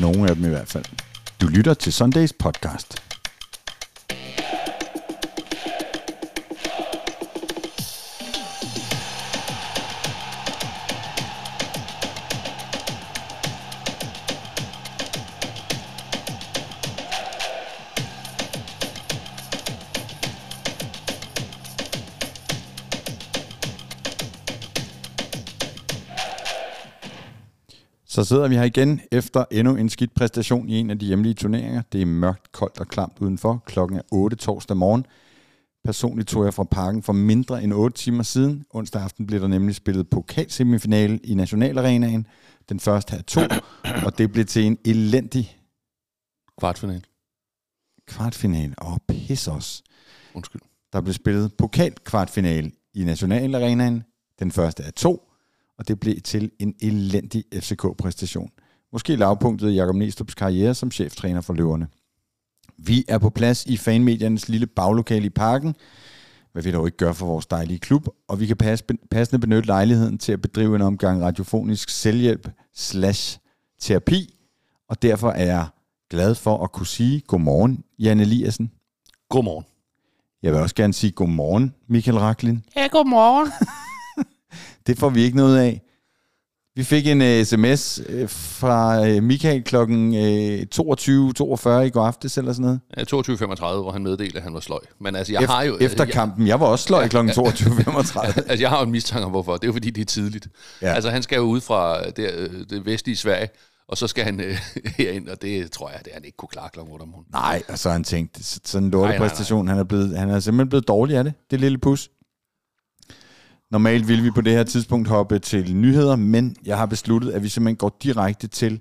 Nogle af dem i hvert fald. Du lytter til Sundays podcast. Så sidder vi her igen efter endnu en skidt præstation i en af de hjemlige turneringer. Det er mørkt, koldt og klamt udenfor. Klokken er 8 torsdag morgen. Personligt tog jeg fra parken for mindre end 8 timer siden. Onsdag aften blev der nemlig spillet pokalsemifinale i Nationalarenaen. Den første af to, og det blev til en elendig Kvartfinal. kvartfinale. Åh, oh, pis os. Undskyld. Der blev spillet pokalkvartfinale i Nationalarenaen. Den første af to, og det blev til en elendig FCK-præstation. Måske lavpunktet i Jakob Næstrup's karriere som cheftræner for løverne. Vi er på plads i fanmediernes lille baglokale i parken, hvad vi dog ikke gør for vores dejlige klub, og vi kan passe, passende benytte lejligheden til at bedrive en omgang radiofonisk selvhjælp slash terapi, og derfor er jeg glad for at kunne sige godmorgen, Jan Eliassen. Godmorgen. Jeg vil også gerne sige godmorgen, Michael Raklin. Ja, godmorgen. Det får vi ikke noget af. Vi fik en uh, sms uh, fra uh, Michael klokken uh, 22.42 i går aftes eller sådan noget. Ja, 22.35, hvor han meddelte, at han var sløj. Men altså, jeg Eft- har jo... Efter kampen. Jeg var også sløj klokken 22.35. altså, jeg har jo en mistanke om, hvorfor. Det er jo fordi, det er tidligt. Ja. Ja. Altså, han skal jo ud fra det, øh, det vestlige Sverige, og så skal han øh, herind, og det tror jeg, det han ikke kunne klare klokken 8 om morgenen. Nej, og så har han tænkt, sådan en lortepræstation, han er, blevet, han er simpelthen blevet dårlig af det, det lille pus. Normalt ville vi på det her tidspunkt hoppe til nyheder, men jeg har besluttet, at vi simpelthen går direkte til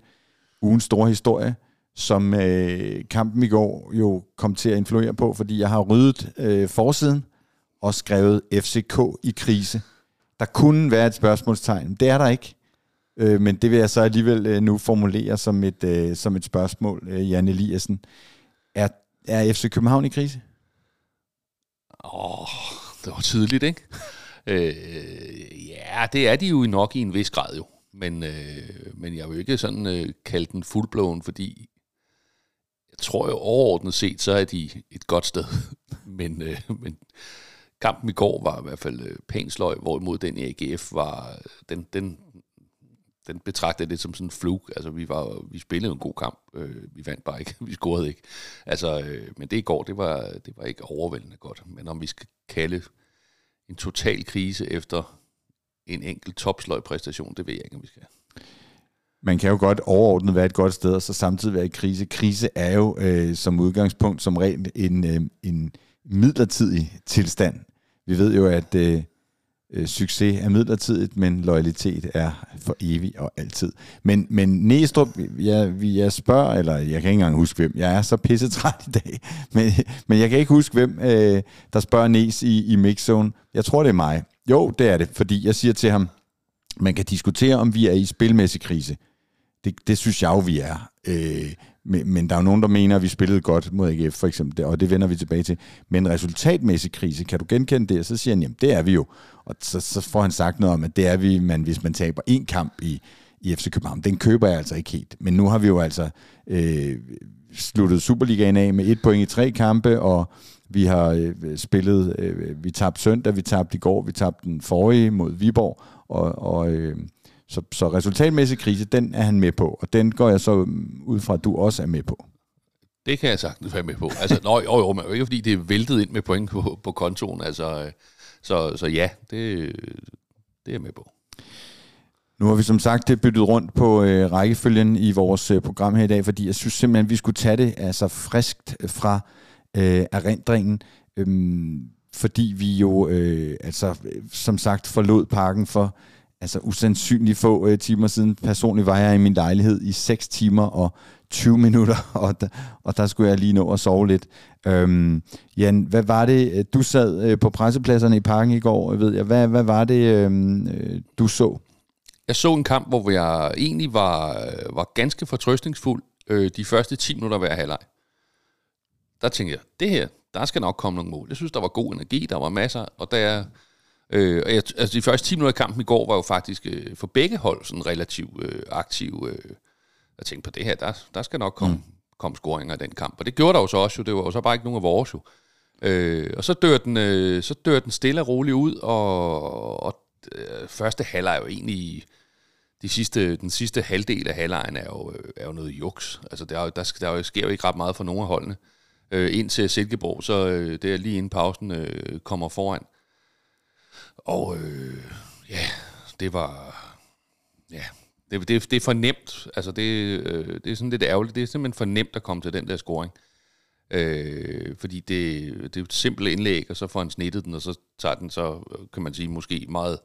ugens store historie, som øh, kampen i går jo kom til at influere på, fordi jeg har ryddet øh, forsiden og skrevet FCK i krise. Der kunne være et spørgsmålstegn, det er der ikke. Øh, men det vil jeg så alligevel øh, nu formulere som et, øh, som et spørgsmål, øh, Jan Eliassen. Er, er FC København i krise? Åh, oh, det var tydeligt, ikke? Øh, ja, det er de jo nok i en vis grad jo. Men, øh, men jeg vil ikke sådan øh, kalde den fuldblåen, fordi jeg tror jo overordnet set, så er de et godt sted. men, øh, men kampen i går var i hvert fald øh, pænt sløj, hvorimod den i AGF var, øh, den, den, den betragtede det som sådan en flug. Altså, vi, var, vi spillede en god kamp. Øh, vi vandt bare ikke. Vi scorede ikke. Altså, øh, men det i går, det var, det var ikke overvældende godt. Men om vi skal kalde en total krise efter en enkelt topsløj præstation, det ved jeg ikke, om vi skal. Man kan jo godt overordnet være et godt sted, og så samtidig være i krise. Krise er jo øh, som udgangspunkt som regel en, øh, en midlertidig tilstand. Vi ved jo, at øh, øh, succes er midlertidigt, men loyalitet er for evig og altid. Men, men Næstrup, jeg, jeg spørger, eller jeg kan ikke engang huske hvem, jeg er så pissetræt i dag, men, men jeg kan ikke huske hvem, øh, der spørger Næs i, i mixzone. Jeg tror, det er mig. Jo, det er det, fordi jeg siger til ham, man kan diskutere, om vi er i spilmæssig krise. Det, det synes jeg jo, vi er. Øh, men, men der er jo nogen, der mener, at vi spillede godt mod AGF, for eksempel, og det vender vi tilbage til. Men resultatmæssig krise, kan du genkende det? Og så siger han, jamen det er vi jo. Og så, så får han sagt noget om, at det er vi, men hvis man taber en kamp i, i FC København. Den køber jeg altså ikke helt. Men nu har vi jo altså øh, sluttet Superligaen af med et point i tre kampe, og vi har øh, spillet, øh, vi tabte søndag, vi tabte i går, vi tabte den forrige mod Viborg, og, og øh, så, så resultatmæssig krise, den er han med på, og den går jeg så ud fra, at du også er med på. Det kan jeg sagtens være med på. Altså, nå, jo, jo, men ikke fordi det er væltet ind med point på, på kontoen. Altså, øh, så, så ja, det, det er jeg med på. Nu har vi som sagt byttet rundt på øh, rækkefølgen i vores øh, program her i dag, fordi jeg synes simpelthen, at vi skulle tage det altså friskt fra øh, erindringen, øhm, fordi vi jo øh, altså øh, som sagt forlod parken for altså usandsynligt få øh, timer siden. Personligt var jeg i min lejlighed i 6 timer og 20 minutter, og der, og der skulle jeg lige nå at sove lidt. Øhm, Jan, hvad var det, øh, du sad øh, på pressepladserne i parken i går, øh, ved jeg, hvad, hvad var det, øhm, øh, du så? Jeg så en kamp, hvor jeg egentlig var, øh, var ganske fortrøstningsfuld øh, de første 10 minutter hver halvleg. Der tænkte jeg, det her, der skal nok komme nogle mål. Jeg synes, der var god energi, der var masser, og der... Øh, og jeg, altså de første 10 minutter af kampen i går var jo faktisk øh, for begge hold sådan relativt øh, aktive. Øh, Jeg tænkte på det her, der, der skal nok komme, mm. komme scoringer i den kamp. Og det gjorde der jo så også, jo. det var jo så bare ikke nogen af vores jo. Øh, og så dør, den, øh, så dør den stille og roligt ud, og, og øh, første halvleg er jo egentlig de sidste, den sidste halvdel af halvlejen er jo, øh, er jo noget juks. Altså, der, er, der, der sker jo ikke ret meget for nogen af holdene. Øh, ind til Silkeborg, så øh, det er lige inden pausen øh, kommer foran. Og øh, ja, det var... Ja, det, det, det er for nemt. Altså, det, øh, det er sådan lidt ærgerligt. Det er simpelthen for nemt at komme til den der scoring. Øh, fordi det, det er et simpelt indlæg, og så får han snittet den, og så tager den så, øh, kan man sige, måske meget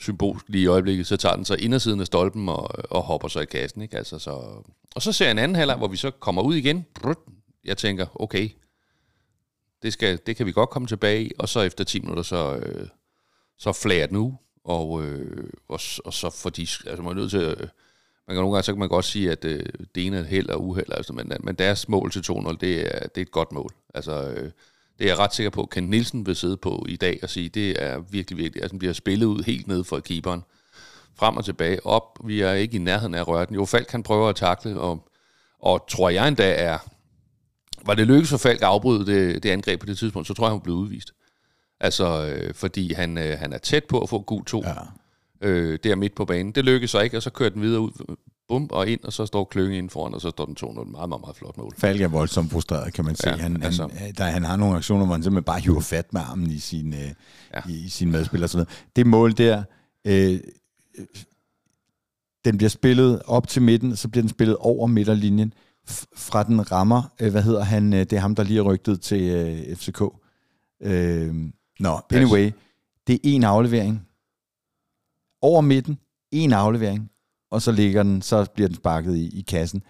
symbolsk lige i øjeblikket, så tager den så indersiden af stolpen og, og hopper så i kassen. Ikke? Altså, så, og så ser jeg en anden halvleg, hvor vi så kommer ud igen. Jeg tænker, okay, det, skal, det kan vi godt komme tilbage i, og så efter 10 minutter, så, øh, så flager den ud, og, øh, og, og så fordi, altså man er nødt til, øh, man kan nogle gange, så kan man godt sige, at øh, det ene er held og uheld, altså, men, men deres mål til 2-0, det er, det er et godt mål. Altså, øh, det er jeg ret sikker på, at Ken Nielsen vil sidde på i dag og sige, det er virkelig, virkelig, altså bliver spillet ud helt ned for keeperen. Frem og tilbage, op, vi er ikke i nærheden af at røre den. Jo, Falk kan prøve at takle, og, og tror jeg endda er, var det lykkes for Falk at afbryde det, det angreb på det tidspunkt, så tror jeg, han blev udvist. Altså, øh, fordi han, øh, han er tæt på at få gul 2 ja. øh, der midt på banen. Det lykkedes så ikke, og så kører den videre ud bum, og ind, og så står Klønge ind foran, og så står den 2-0. Meget, meget, meget flot mål. Falk er voldsomt frustreret, kan man sige. Ja, han, altså. han, der, han har nogle aktioner, hvor han simpelthen bare hiver fat med armen i sin, øh, ja. i, i sin medspiller. Og sådan noget. Det mål der, øh, den bliver spillet op til midten, så bliver den spillet over midterlinjen, fra den rammer, øh, hvad hedder han, øh, det er ham, der lige er rygtet til øh, FCK. Øh, Nå, no, anyway, det er en aflevering. Over midten, en aflevering og så ligger den, så bliver den sparket i, i kassen.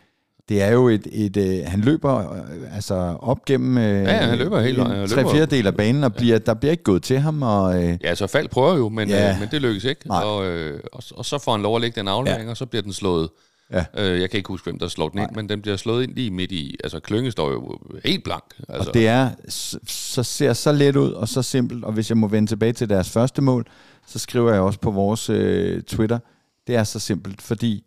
Det er jo et, et, et han løber øh, altså op gennem øh, ja, ja, han løber helt en, tre fjerdedel af banen, og bliver, ja. der bliver ikke gået til ham. Og, øh, ja, så Fald prøver jo, men, ja. øh, men det lykkes ikke. Og, øh, og, og så får han lov at lægge den aflevering, ja. og så bliver den slået. Ja. Øh, jeg kan ikke huske, hvem der slår den ind, men den bliver slået ind lige midt i. Altså, Klynge står jo helt blank. Altså. Og det er, så ser så let ud og så simpelt, og hvis jeg må vende tilbage til deres første mål, så skriver jeg også på vores øh, Twitter, det er så simpelt, fordi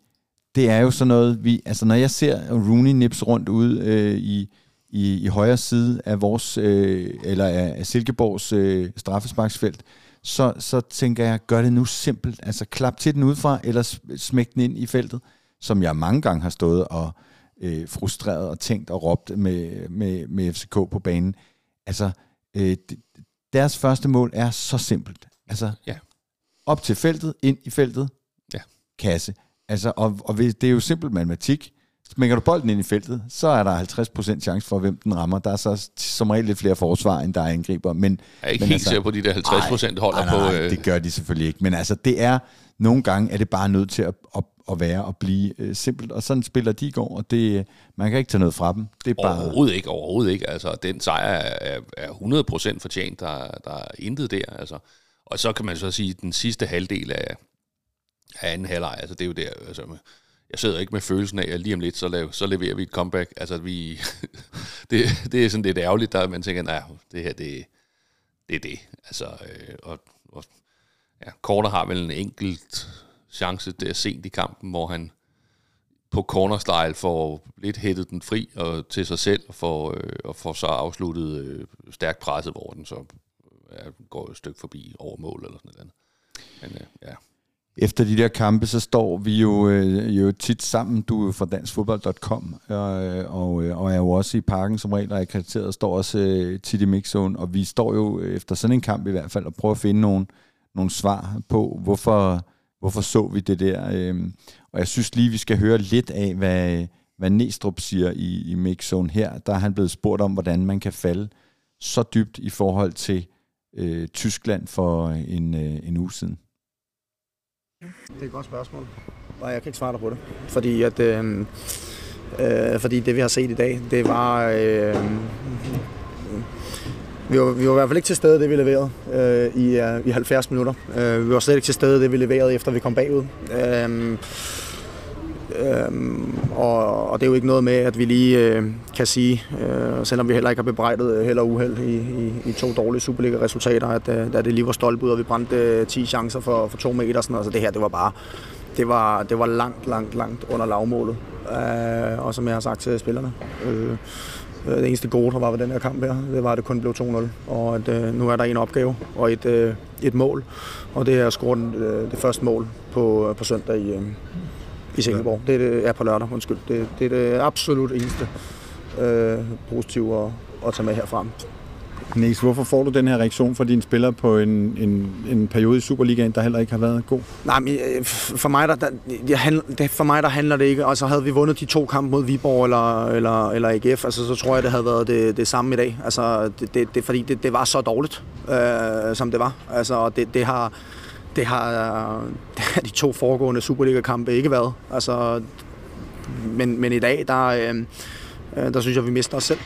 det er jo sådan noget, vi, altså når jeg ser Rooney nips rundt ude øh, i, i, i højre side af vores, øh, eller af Silkeborgs øh, straffesparksfelt, så, så tænker jeg, gør det nu simpelt. Altså klap til den udefra, eller smæk den ind i feltet, som jeg mange gange har stået og øh, frustreret og tænkt og råbt med, med, med FCK på banen. Altså, øh, deres første mål er så simpelt. Altså, ja. op til feltet, ind i feltet, kasse. Altså, og, og det er jo simpel matematik. Smækker du bolden ind i feltet, så er der 50% chance for, hvem den rammer. Der er så som regel lidt flere forsvar, end der er angriber. Men, jeg er ikke men helt altså, sikker på, de der 50% ej, holder nej, nej, på... Øh... det gør de selvfølgelig ikke. Men altså, det er... Nogle gange er det bare nødt til at, at, at være og blive øh, simpelt. Og sådan spiller de i går, og det, man kan ikke tage noget fra dem. Det er bare... Overhovedet ikke, overhovedet ikke. Altså, den sejr er, er 100% fortjent. Der, der er intet der. Altså. Og så kan man så sige, at den sidste halvdel af, af anden halvleg. Altså, det er jo der, altså, jeg sidder ikke med følelsen af, at lige om lidt, så, laver, så leverer vi et comeback. Altså, vi, det, det er sådan lidt ærgerligt, der man tænker, nej, det her, det, det er det. Altså, øh, og, og ja, Korter har vel en enkelt chance der sent i kampen, hvor han på corner style får lidt hættet den fri og til sig selv, og får, øh, og får så afsluttet øh, stærkt presset, hvor den så ja, øh, går et stykke forbi over mål eller sådan noget. Men øh, ja, efter de der kampe, så står vi jo, øh, jo tit sammen. Du er fra danskfodbold.com, øh, og, øh, og er jo også i parken som regel og akkrediteret, og står også øh, tit i mixzone. Og vi står jo efter sådan en kamp i hvert fald og prøver at finde nogle, nogle svar på, hvorfor, hvorfor så vi det der. Øh, og jeg synes lige, vi skal høre lidt af, hvad, hvad Næstrup siger i, i mixzone her. Der er han blevet spurgt om, hvordan man kan falde så dybt i forhold til øh, Tyskland for en, øh, en uge siden. Det er et godt spørgsmål. Nej, jeg kan ikke svare dig på det. Fordi, at, øh, øh, fordi det, vi har set i dag, det var... Øh, vi var, vi var i hvert fald ikke til stede, det vi leverede øh, i, øh, i 70 minutter. Øh, vi var slet ikke til stede, det vi leverede, efter vi kom bagud. Øh, Øhm, og, og det er jo ikke noget med, at vi lige øh, kan sige, øh, selvom vi heller ikke har bebrejdet øh, heller uheld i, i, i to dårlige Superliga-resultater, at øh, da det lige var stolpe ud, og vi brændte øh, 10 chancer for, for to meter, sådan, altså det her, det var bare det var, det var langt, langt, langt under lavmålet. Øh, og som jeg har sagt til spillerne, øh, det eneste gode, der var ved den her kamp her, det var, at det kun blev 2-0. Og at øh, nu er der en opgave og et, øh, et mål. Og det er at score den, øh, det første mål på, på søndag i, øh, i Silkeborg. Det er, det, er på lørdag, undskyld. Det, det er det absolut eneste øh, positive at, at tage med herfra. Niels, hvorfor får du den her reaktion fra dine spillere på en, en, en periode i Superligaen, der heller ikke har været god? Nej, men øh, for mig der, der, det, for mig der handler det ikke. Altså havde vi vundet de to kampe mod Viborg eller, eller, eller AGF, altså, så tror jeg, det havde været det, det samme i dag. Altså, det, det, det, fordi det, det var så dårligt, øh, som det var. Altså, det, det har, det har, det har de to foregående Superliga-kampe ikke været. Altså, men, men i dag, der, øh, øh der synes jeg, vi mister os selv.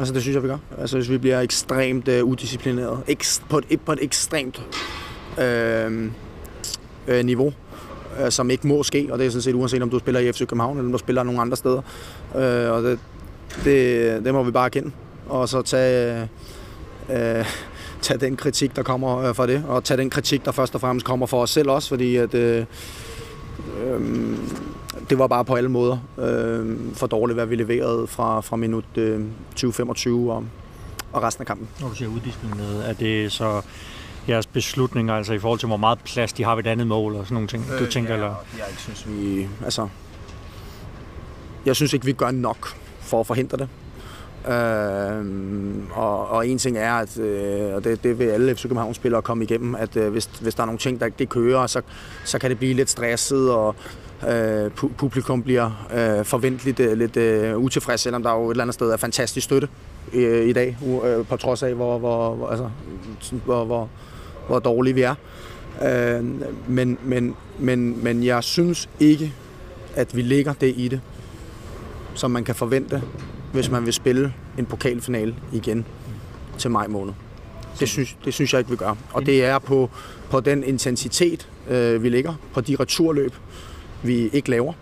Altså, det synes jeg, vi gør. Altså, hvis vi bliver ekstremt øh, udisciplineret. Ekst, på, et, på et ekstremt øh, øh, niveau, øh, som ikke må ske. Og det er sådan set uanset, om du spiller i FC København, eller om du spiller nogle andre steder. Øh, og det, det, det må vi bare erkende. Og så tage... Øh, tage den kritik, der kommer øh, fra det, og tage den kritik, der først og fremmest kommer fra os selv også, fordi at, øh, øh, det var bare på alle måder øh, for dårligt, hvad vi leverede fra, fra minut øh, 20-25 og, og resten af kampen. Når du siger uddisciplineret, er det så jeres beslutninger, altså i forhold til, hvor meget plads de har ved et andet mål og sådan nogle ting, du øh, tænker? Ja, eller? Jeg ikke synes, vi... Altså, jeg synes ikke, vi gør nok for at forhindre det. Øh, og, og en ting er, at øh, og det, det vil alle FC København-spillere komme igennem, at øh, hvis, hvis der er nogle ting, der ikke kører, så, så kan det blive lidt stresset, og øh, publikum bliver øh, forventeligt øh, lidt øh, utilfreds, selvom der jo et eller andet sted er fantastisk støtte øh, i dag, øh, på trods af, hvor, hvor, hvor, altså, hvor, hvor, hvor dårlige vi er. Øh, men, men, men, men jeg synes ikke, at vi ligger det i det, som man kan forvente hvis man vil spille en pokalfinale igen til maj måned. Det synes, det synes jeg ikke, vi gør. Og det er på, på den intensitet, øh, vi ligger, på de returløb, vi ikke laver.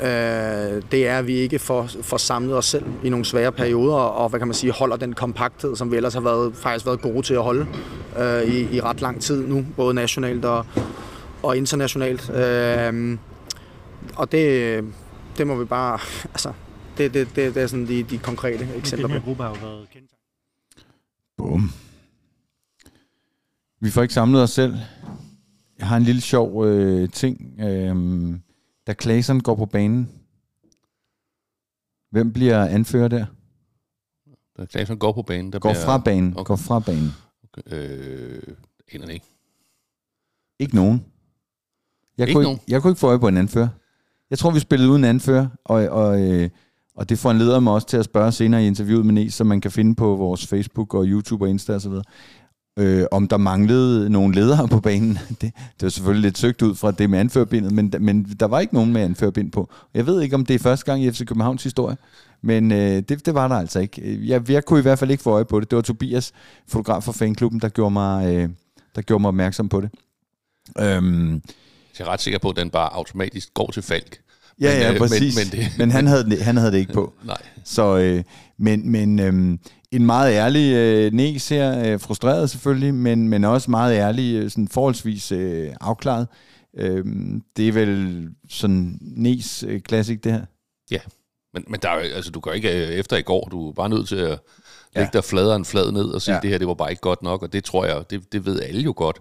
Øh, det er, at vi ikke får, får samlet os selv i nogle svære perioder, og hvad kan man sige, holder den kompakthed, som vi ellers har været, faktisk været gode til at holde øh, i, i ret lang tid nu, både nationalt og, og internationalt. Øh, og det, det må vi bare, altså, det, det, det, det er sådan de, de konkrete eksempler. Den her gruppe har jo været kendt. Bum. Vi får ikke samlet os selv. Jeg har en lille sjov øh, ting. Øh, da Claesson går på banen, hvem bliver anfører der? Da Claesson går på banen, der går bliver... fra banen. Okay. Går fra banen. Okay. Øh, aner ikke. Ikke nogen. Jeg, ikke kunne, nogen. Ikke, jeg kunne ikke få øje på en anfører. Jeg tror, vi spillede uden anfører, og, og øh, og det foranleder mig også til at spørge senere i interviewet med Nes, som man kan finde på vores Facebook og YouTube og Insta osv., øh, om der manglede nogle ledere på banen. Det, det var selvfølgelig lidt søgt ud fra det med anførbindet, men, men der var ikke nogen med anførbind på. Jeg ved ikke, om det er første gang i FC Københavns historie, men øh, det, det var der altså ikke. Jeg, jeg kunne i hvert fald ikke få øje på det. Det var Tobias, fotograf for fanklubben, der gjorde mig, øh, der gjorde mig opmærksom på det. Øhm, jeg er ret sikker på, at den bare automatisk går til Falk. Ja, ja, øh, præcis. Men, men, det... men han, havde, han havde det ikke på. Nej. Så, øh, men men øh, en meget ærlig øh, Nes her, øh, frustreret selvfølgelig, men, men også meget ærlig, øh, sådan forholdsvis øh, afklaret. Øh, det er vel sådan Nes øh, klassik, det her? Ja, men, men der er, altså, du går ikke øh, efter i går, du er bare nødt til at lægge ja. dig fladere flad ned og sige, ja. det her det var bare ikke godt nok, og det tror jeg, det, det ved alle jo godt.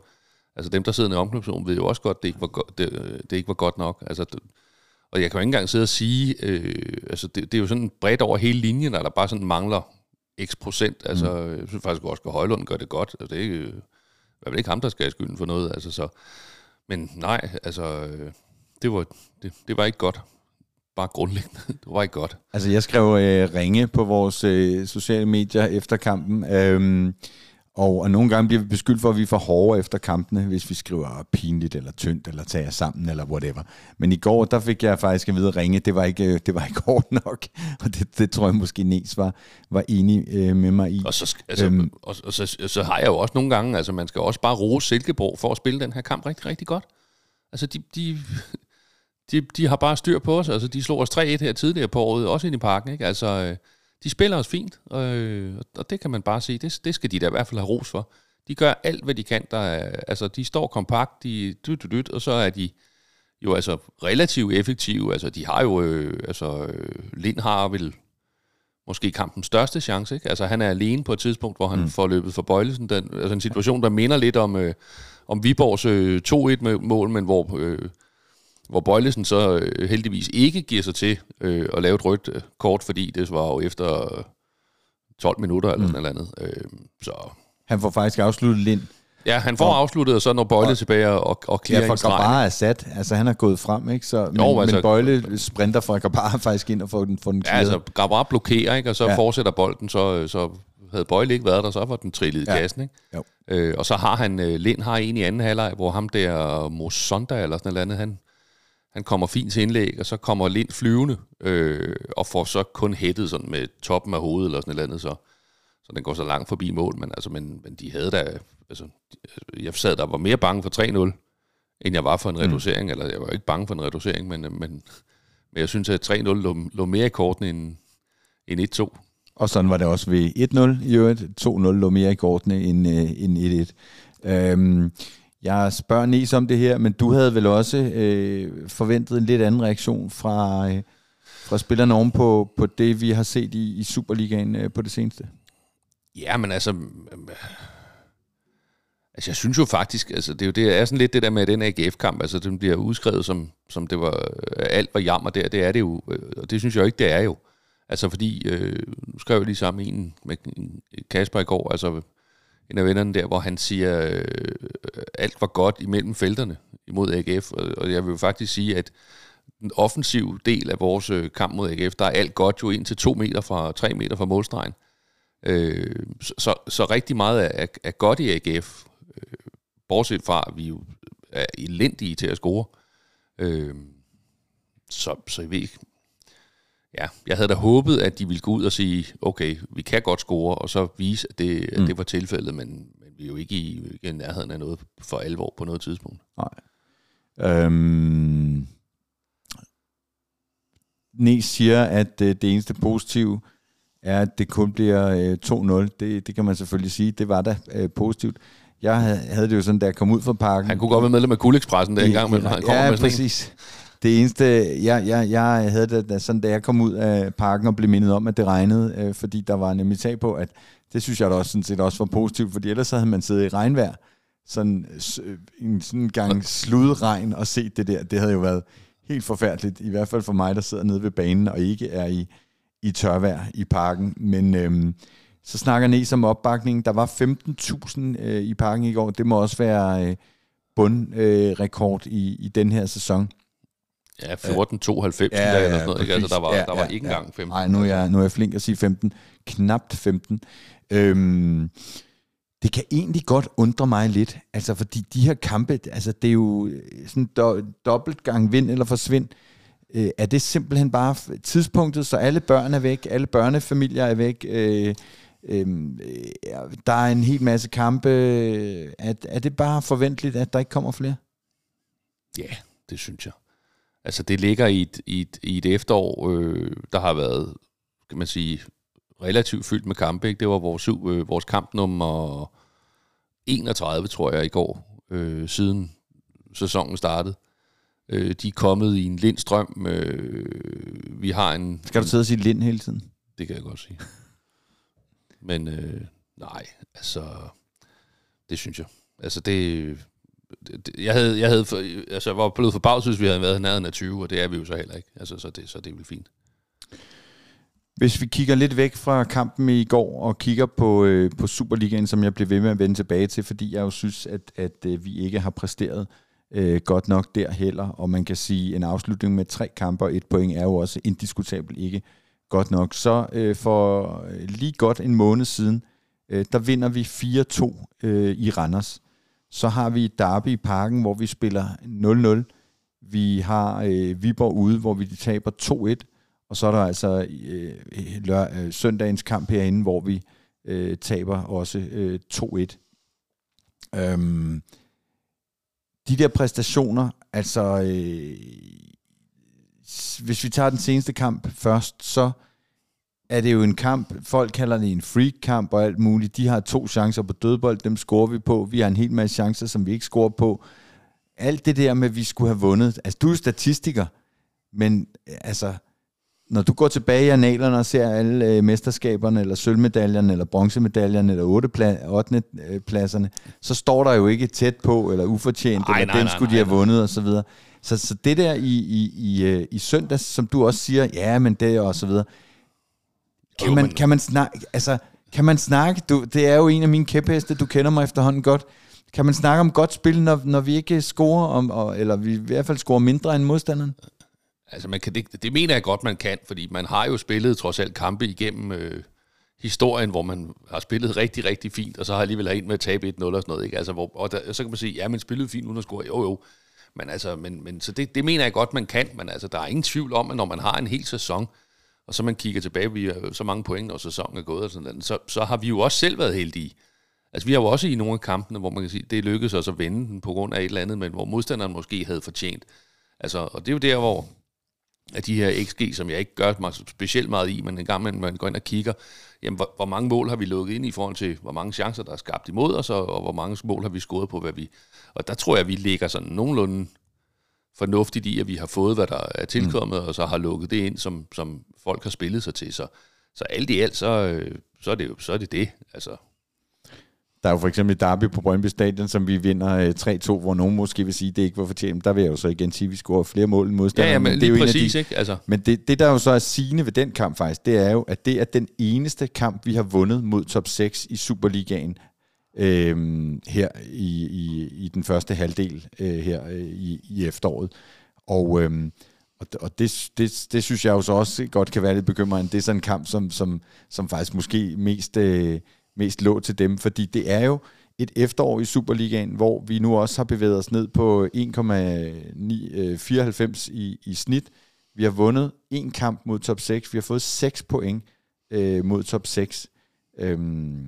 Altså dem, der sidder i omklædningsrummet, ved jo også godt, det ikke var, go- det, det ikke var godt nok. Altså, og jeg kan jo ikke engang sidde og sige, øh, altså det, det er jo sådan bredt over hele linjen, at der bare sådan mangler x procent. Altså, mm. jeg synes faktisk også, at Højlund gør det godt. Altså, det er ikke, det er vel ikke ham, der skal have skylden for noget. Altså, så. Men nej, altså, øh, det var, det, det var ikke godt. Bare grundlæggende. det var ikke godt. Altså, jeg skrev øh, ringe på vores øh, sociale medier efter kampen. Øh, og, og nogle gange bliver vi beskyldt for, at vi er for hårde efter kampene, hvis vi skriver pinligt eller tyndt, eller tager sammen, eller whatever. Men i går, der fik jeg faktisk at vide at ringe, det var ikke, det var ikke hårdt nok. Og det, det tror jeg måske Nes var, var enig øh, med mig i. Og, så, altså, øhm, og, og så, så har jeg jo også nogle gange, altså man skal også bare rose Silkeborg for at spille den her kamp rigtig, rigtig godt. Altså de, de, de, de har bare styr på os. Altså de slog os 3-1 her tidligere på året, også ind i parken. Ikke? Altså... Øh, de spiller os fint, øh, og det kan man bare sige, det, det skal de da i hvert fald have ros for. De gør alt, hvad de kan. Der er, altså, de står kompakt, de dyt, dyt, og så er de jo altså relativt effektive. Altså, de har jo, øh, altså, øh, Lind har vel måske kampens største chance, ikke? Altså, han er alene på et tidspunkt, hvor han mm. får løbet for Bøjlesen. Den, altså en situation, der minder lidt om, øh, om Viborgs øh, 2-1-mål, men hvor, øh, hvor Bøjlesen så øh, heldigvis ikke giver sig til øh, at lave et rødt øh, kort, fordi det var jo efter øh, 12 minutter eller mm. sådan noget andet. Øh, så. Han får faktisk afsluttet Lind Ja, han får og, afsluttet, og så når Bøjle og, tilbage og, og clear Ja, for Grabar er sat. Altså, han er gået frem, ikke? Så, men, jo, altså, men Bøjle sprinter fra Grabar faktisk ind og får den, får den Ja, altså, Grabar blokerer, ikke? Og så ja. fortsætter bolden, så, så havde Bøjle ikke været der, så var den trillet i ja. kassen, ikke? Jo. Øh, og så har han, øh, Lind har en i anden halvleg, hvor ham der Mosonda eller sådan noget andet, han, han kommer fint til indlæg, og så kommer Lind flyvende, øh, og får så kun hættet sådan med toppen af hovedet eller sådan noget andet, så, så den går så langt forbi mål, men, altså, men, men de havde da altså, jeg sad der var mere bange for 3-0, end jeg var for en mm. reducering, eller jeg var ikke bange for en reducering, men, men, men jeg synes, at 3-0 lå, lå mere i kortene end, end 1-2. Og sådan var det også ved 1-0 i øvrigt. 2-0 lå mere i kortene end, øh, end 1-1. Øhm, jeg spørger Nis om det her, men du havde vel også øh, forventet en lidt anden reaktion fra, øh, fra spillerne oven på, på det, vi har set i, i Superligaen øh, på det seneste? Ja, men altså... Øh, Altså, jeg synes jo faktisk, altså, det er jo det, er sådan lidt det der med den AGF-kamp, altså, den bliver udskrevet som, som det var, øh, alt var jammer der, det er det jo, øh, og det synes jeg jo ikke, det er jo. Altså, fordi, øh, nu skrev jeg lige sammen en med Kasper i går, altså, en af vennerne der, hvor han siger, øh, alt var godt imellem felterne imod AGF, og, og jeg vil faktisk sige, at den offensive del af vores øh, kamp mod AGF, der er alt godt jo ind til to meter fra, tre meter fra målstregen. Øh, så, så rigtig meget er, er godt i AGF, øh, bortset fra, at vi jo er elendige til at score. Øh, så, så jeg ved ikke. Ja, jeg havde da håbet, at de ville gå ud og sige, okay, vi kan godt score, og så vise, at det, mm. at det var tilfældet, men, men vi er jo ikke i, ikke i nærheden af noget for alvor på noget tidspunkt. Nej. Øhm, Nes siger, at øh, det eneste positive er, at det kun bliver øh, 2-0. Det, det kan man selvfølgelig sige. Det var da øh, positivt. Jeg havde det jo sådan, da jeg kom ud fra parken. Han kunne godt være medlem af Kulexpressen der engang, men han kommer ja, med præcis. Det eneste, jeg, jeg, jeg havde det sådan, da jeg kom ud af parken og blev mindet om, at det regnede, øh, fordi der var nemlig tag på, at det synes jeg da også, sådan set også var positivt, fordi ellers havde man siddet i regnvejr, sådan øh, en sådan gang sludregn og set det der. Det havde jo været helt forfærdeligt, i hvert fald for mig, der sidder nede ved banen og ikke er i, i tørvejr i parken. Men øhm, så snakker Næs om opbakningen. Der var 15.000 øh, i parken i går. Det må også være øh, bundrekord øh, i, i den her sæson. Ja, 14.92 ja, eller sådan noget. Ikke? Altså, der var, ja, der var ikke ja, engang 15. Nej, nu er, jeg, nu er jeg flink at sige 15. Knapt 15. Øhm, det kan egentlig godt undre mig lidt, altså fordi de her kampe, altså det er jo øh, sådan do, dobbelt gang vind eller forsvind. Øh, er det simpelthen bare tidspunktet, så alle børn er væk, alle børnefamilier er væk, øh, Øhm, øh, der er en hel masse kampe. Er, er det bare forventeligt, at der ikke kommer flere? Ja, det synes jeg. Altså, det ligger i et, i et, i et efterår, øh, der har været, kan man sige, relativt fyldt med kampe. Ikke? Det var vores, øh, vores kamp nummer 31, tror jeg, i går, øh, siden sæsonen startede. Øh, de er kommet i en lindstrøm. Øh, vi har en... Skal du sidde og sige lind hele tiden? Det kan jeg godt sige. Men øh, nej, altså, det synes jeg. Altså det, det jeg havde, jeg havde, for, altså jeg var blevet forbavset, hvis vi havde været nærheden af 20, og det er vi jo så heller ikke. Altså, så det, så det er vel fint. Hvis vi kigger lidt væk fra kampen i går og kigger på, øh, på Superligaen, som jeg blev ved med at vende tilbage til, fordi jeg jo synes, at, at øh, vi ikke har præsteret øh, godt nok der heller, og man kan sige, en afslutning med tre kampe og et point er jo også indiskutabelt ikke godt nok. Så øh, for øh, lige godt en måned siden, øh, der vinder vi 4-2 øh, i Randers. Så har vi Derby i parken, hvor vi spiller 0-0. Vi har øh, Viborg ude, hvor vi taber 2-1. Og så er der altså øh, lør, øh, søndagens kamp herinde, hvor vi øh, taber også øh, 2-1. Øhm, de der præstationer, altså øh, hvis vi tager den seneste kamp først, så er det jo en kamp, folk kalder det en freak-kamp og alt muligt. De har to chancer på dødbold, dem scorer vi på. Vi har en hel masse chancer, som vi ikke scorer på. alt det der med, at vi skulle have vundet. Altså, du er statistiker, men altså, når du går tilbage i analerne og ser alle øh, mesterskaberne, eller sølvmedaljerne, eller bronzemedaljerne, eller 8. Pla- 8. pladserne, så står der jo ikke tæt på, eller ufortjent, Ej, eller nej, den nej, skulle de nej, have vundet, og så videre. Så, så det der i, i, i, øh, i søndags, som du også siger, ja, men det og så videre, kan Jo, man, men- kan man snakke, altså, kan man snakke, du, det er jo en af mine kæpheste, du kender mig efterhånden godt, kan man snakke om godt spil, når, når vi ikke scorer, om, og, eller vi i hvert fald scorer mindre end modstanderen? Altså, man kan, det, det mener jeg godt, man kan, fordi man har jo spillet trods alt kampe igennem øh, historien, hvor man har spillet rigtig, rigtig fint, og så har alligevel en med at tabe 1-0 og sådan noget. Ikke? Altså, hvor, og der, så kan man sige, ja, man spillede fint uden at score. Jo, jo. Men, altså, men, men så det, det mener jeg godt, man kan. Men altså, der er ingen tvivl om, at når man har en hel sæson, og så man kigger tilbage, vi har så mange point, når sæsonen er gået, og sådan noget, så, så har vi jo også selv været heldige. Altså, vi har jo også i nogle af kampene, hvor man kan sige, det lykkedes os at vinde den på grund af et eller andet, men hvor modstanderen måske havde fortjent. Altså, og det er jo der, hvor at de her XG, som jeg ikke gør mig specielt meget i, men en gang man går ind og kigger, jamen, hvor, hvor mange mål har vi lukket ind i forhold til, hvor mange chancer, der er skabt imod os, og, og hvor mange mål har vi scoret på, hvad vi... Og der tror jeg, vi ligger sådan nogenlunde fornuftigt i, at vi har fået, hvad der er tilkommet, mm. og så har lukket det ind, som, som folk har spillet sig til. Så, så alt i alt, så, øh, så, er det jo så er det det. Altså, Der er jo for eksempel et derby på Brøndby Stadion, som vi vinder øh, 3-2, hvor nogen måske vil sige, at det ikke var fortjent. Der vil jeg jo så igen sige, at vi scorer flere mål end ja, modstanderen. ja, men det er jo lige en af præcis, de, ikke? Altså, Men det, det, der jo så er sigende ved den kamp faktisk, det er jo, at det er den eneste kamp, vi har vundet mod top 6 i Superligaen øh, her i, i, i den første halvdel øh, her øh, i, i efteråret. Og, øh, og, og det, det, det synes jeg jo så også godt kan være lidt bekymrende. Det er sådan en kamp, som, som, som faktisk måske mest, øh, mest lå til dem, fordi det er jo et efterår i Superligaen, hvor vi nu også har bevæget os ned på 1,94 øh, i, i snit. Vi har vundet en kamp mod top 6. Vi har fået 6 point øh, mod top 6. Øhm,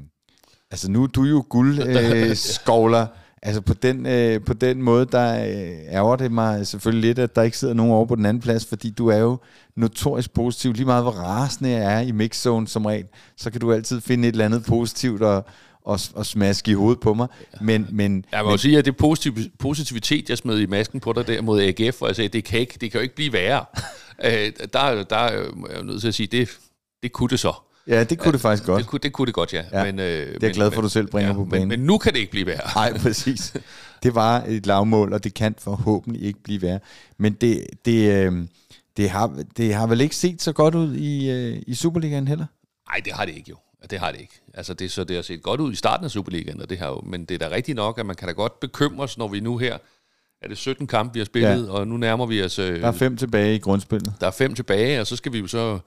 altså nu er du jo guldskovler. Øh, skovler. altså på den, øh, på den måde, der øh, ærger det mig selvfølgelig lidt, at der ikke sidder nogen over på den anden plads, fordi du er jo notorisk positiv. Lige meget hvor rasende jeg er i mixzone som regel, så kan du altid finde et eller andet positivt og, og, og smaske i hovedet på mig. Men, men, Jeg må jo sige, at det positiv, positivitet, jeg smed i masken på dig der mod AGF, hvor jeg sagde, det kan, ikke, det kan jo ikke blive værre. øh, der, der er jeg jo nødt til at sige, det, det kunne det så. Ja, det kunne det faktisk godt. Det kunne, det kunne det godt, ja. Ja, men, øh, det er jeg men, glad for, men, du selv bringer på banen. Men, men nu kan det ikke blive værre. Nej, præcis. Det var et lavmål, og det kan forhåbentlig ikke blive værre. Men det, det, øh, det, har, det har vel ikke set så godt ud i, øh, i Superligaen heller? Nej, det har det ikke jo. Det har det ikke. Altså det, så det har set godt ud i starten af Superligaen, og det har jo, men det er da rigtigt nok, at man kan da godt bekymre os, når vi nu her, er det 17 kampe, vi har spillet, ja. og nu nærmer vi os... Øh, Der er fem tilbage i grundspillet. der er fem tilbage, og så skal vi jo så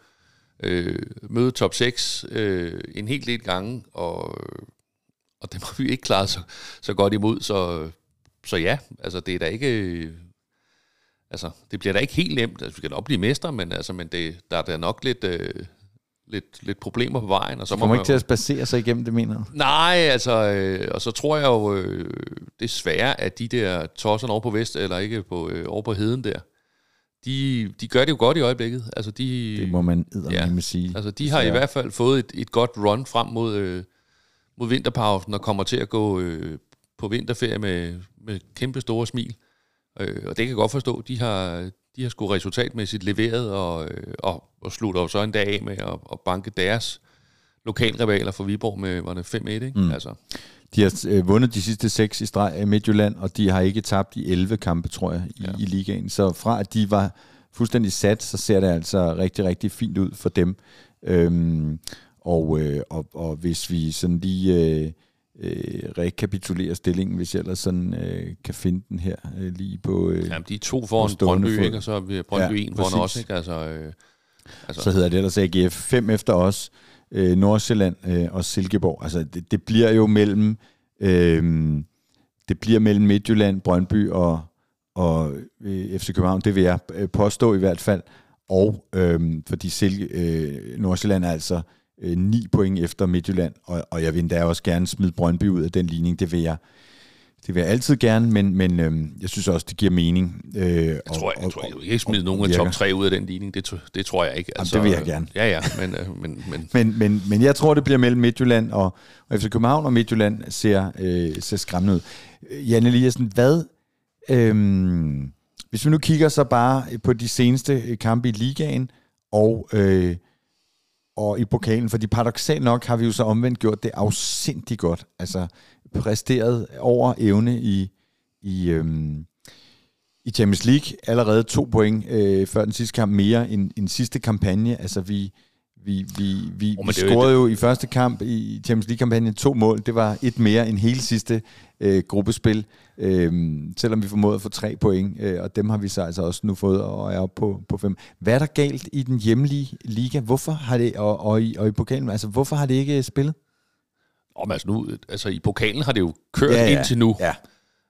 øh, møde top 6 øh, en hel del gange, og, og det må vi ikke klare så, så godt imod, så, så ja, altså det er da ikke... Altså, det bliver da ikke helt nemt. Altså, vi skal nok blive mestre, men, altså, men det, der er da nok lidt, øh, lidt, lidt problemer på vejen. Og så kommer man, ikke til at spacere sig igennem det, mener? Nej, altså, øh, og så tror jeg jo øh, desværre, at de der tosserne over på vest, eller ikke på, øh, over på heden der, de, de gør det jo godt i øjeblikket. Altså, de, Det må man eddermame Ja. sige. altså, de har i hvert fald fået et, et godt run frem mod, øh, mod vinterpausen, og kommer til at gå øh, på vinterferie med, med kæmpe store smil. Øh, og det kan jeg godt forstå. De har, de har sgu resultatmæssigt leveret, og, øh, og, og slutter jo så en dag af med at, at banke deres lokalrivaler for Viborg med, var det 5-1, ikke? Mm. Altså, De har øh, vundet de sidste seks i streg af Midtjylland, og de har ikke tabt i 11 kampe, tror jeg, i, Ja. i ligaen. Så fra at de var fuldstændig sat, så ser det altså rigtig, rigtig fint ud for dem. Øhm, og, øh, og, og hvis vi sådan lige øh, øh, rekapitulerer stillingen, hvis jeg ellers sådan øh, kan finde den her øh, lige på... Øh, Jamen, de er to foran Brøndby, fod. ikke? og så er Brøndby Ja, 1 foran os. Ikke? Altså, øh, altså, så hedder det ellers AGF 5 efter os, øh, Nordsjælland øh, og Silkeborg. Altså det, det bliver jo mellem øh, det bliver mellem Midtjylland, Brøndby og, og øh, FC København, det vil jeg øh, påstå i hvert fald. Og øh, fordi Silke, øh, Nordsjælland er altså øh, 9 point efter Midtjylland, og, og jeg vil endda også gerne smide Brøndby ud af den ligning, det vil jeg det vil jeg altid gerne, men, men øh, jeg synes også, det giver mening. Øh, jeg tror, jeg, jeg tror, jeg vil ikke smide nogen af top 3 ud af den ligning. Det, det tror jeg ikke. Altså, det vil jeg gerne. Ja, ja, men, øh, men, men Men, men, men jeg tror, det bliver mellem Midtjylland og, og FC København, og Midtjylland ser, øh, ser skræmmende ud. Øh, Jan Eliassen, hvad, Øhm, hvis vi nu kigger så bare på de seneste kampe i ligaen og, øh, og i pokalen, fordi paradoxalt nok har vi jo så omvendt gjort det afsindigt godt. Altså præsteret over evne i, i, øhm, i Champions League. Allerede to point øh, før den sidste kamp mere end, end sidste kampagne. Altså vi, vi, vi, vi, oh, vi scorede jo, i første kamp i Champions League-kampagnen to mål. Det var et mere end hele sidste øh, gruppespil, øh, selvom vi formåede at få tre point, øh, og dem har vi så altså også nu fået og er oppe på, på fem. Hvad er der galt i den hjemlige liga? Hvorfor har det, og, og, i, og i pokalen, altså hvorfor har det ikke spillet? Om, altså, nu, altså i pokalen har det jo kørt ja, ja. indtil nu. Ja.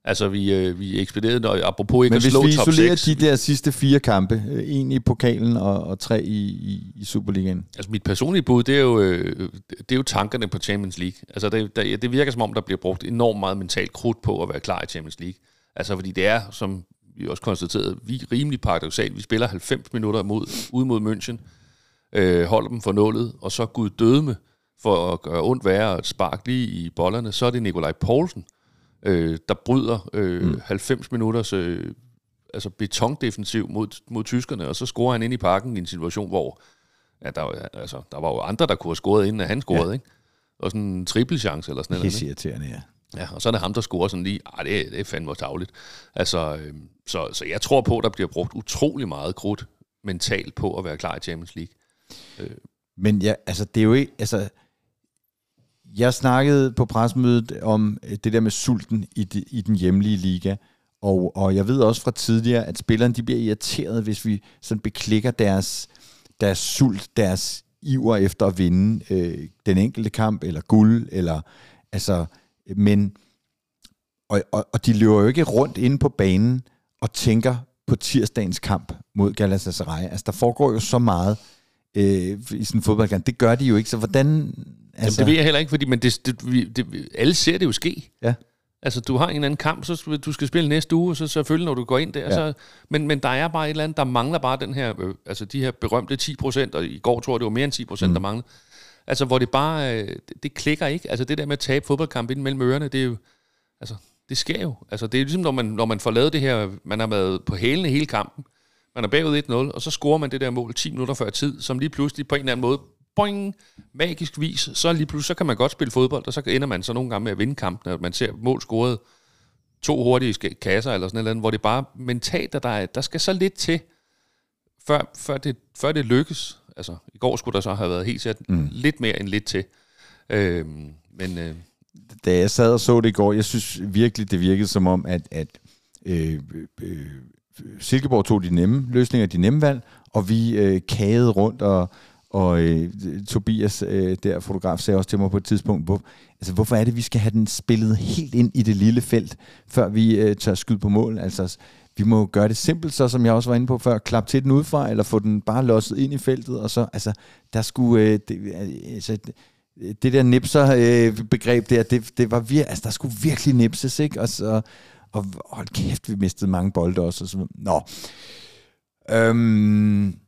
Altså, vi, øh, vi ekspederede, og apropos ikke Men at slå top 6. hvis vi isolerer de der sidste fire kampe, øh, en i pokalen og, og tre i, i, i Superligaen. Altså, mit personlige bud, det er jo, øh, det er jo tankerne på Champions League. Altså, det, det, det virker som om, der bliver brugt enormt meget mentalt krudt på at være klar i Champions League. Altså, fordi det er, som vi også konstaterede, vi er rimelig paradoxalt. Vi spiller 90 minutter mod, ud mod München, øh, holder dem for nullet, og så Gud døde med for at gøre ondt værre og sparke lige i bollerne, så er det Nikolaj Poulsen, øh, der bryder øh, mm. 90 minutters øh, altså betondefensiv mod, mod tyskerne, og så scorer han ind i parken i en situation, hvor ja, der, altså, der var jo andre, der kunne have scoret, inden han scorede, ja. ikke? Og sådan en trippelchance eller sådan noget. Helt irriterende, ja. Ja, og så er det ham, der scorer sådan lige, ah, det, er, det er fandme tavligt. Altså, øh, så, så jeg tror på, at der bliver brugt utrolig meget krudt mentalt på at være klar i Champions League. Øh. Men ja, altså, det er jo ikke, altså, jeg snakkede på presmødet om øh, det der med sulten i, de, i den hjemlige liga, og, og jeg ved også fra tidligere, at spillerne de bliver irriteret, hvis vi sådan beklikker deres, deres sult, deres iver efter at vinde øh, den enkelte kamp, eller guld, eller altså, men, og, og, og de løber jo ikke rundt inde på banen og tænker på tirsdagens kamp mod Galatasaray. Altså, der foregår jo så meget øh, i sådan en fodboldkamp. Det gør de jo ikke, så hvordan Altså... Jamen, det ved jeg heller ikke, fordi men det, det, det, alle ser det jo ske. Ja. Altså, du har en eller anden kamp, så du skal spille næste uge, så selvfølgelig, når du går ind der. Ja. Så, men, men der er bare et eller andet, der mangler bare den her, øh, altså de her berømte 10 procent, og i går tror jeg, det var mere end 10 procent, mm. der mangler. Altså, hvor det bare, øh, det, det klikker ikke. Altså, det der med at tabe fodboldkamp ind mellem ørerne, det er jo, altså, det sker jo. Altså, det er ligesom, når man, når man får lavet det her, man har været på hælene hele kampen, man er bagud 1-0, og så scorer man det der mål 10 minutter før tid, som lige pludselig på en eller anden måde boing, magisk vis, så lige pludselig så kan man godt spille fodbold, og så ender man så nogle gange med at vinde kampen, at man ser mål scoret to hurtige kasser eller sådan noget, hvor det bare mentalt, at der, er, der skal så lidt til, før, før, det, før det lykkes. Altså, i går skulle der så have været helt sæt mm. lidt mere end lidt til. Øhm, men... Øh, da jeg sad og så det i går, jeg synes virkelig, det virkede som om, at, at øh, øh, Silkeborg tog de nemme løsninger, de nemme valg, og vi øh, kagede rundt og, og øh, Tobias, øh, der fotograf, sagde også til mig på et tidspunkt, hvor, altså, hvorfor er det, vi skal have den spillet helt ind i det lille felt, før vi øh, tør skyde på mål? Altså, vi må gøre det simpelt, så som jeg også var inde på før, klap til den udefra, eller få den bare losset ind i feltet, og så, altså, der skulle, øh, det, altså, det der nipser-begreb øh, der, det, det var vir- altså, der skulle virkelig nipses, ikke? Og, så, og hold kæft, vi mistede mange bolde også. Og så, nå. Øhm,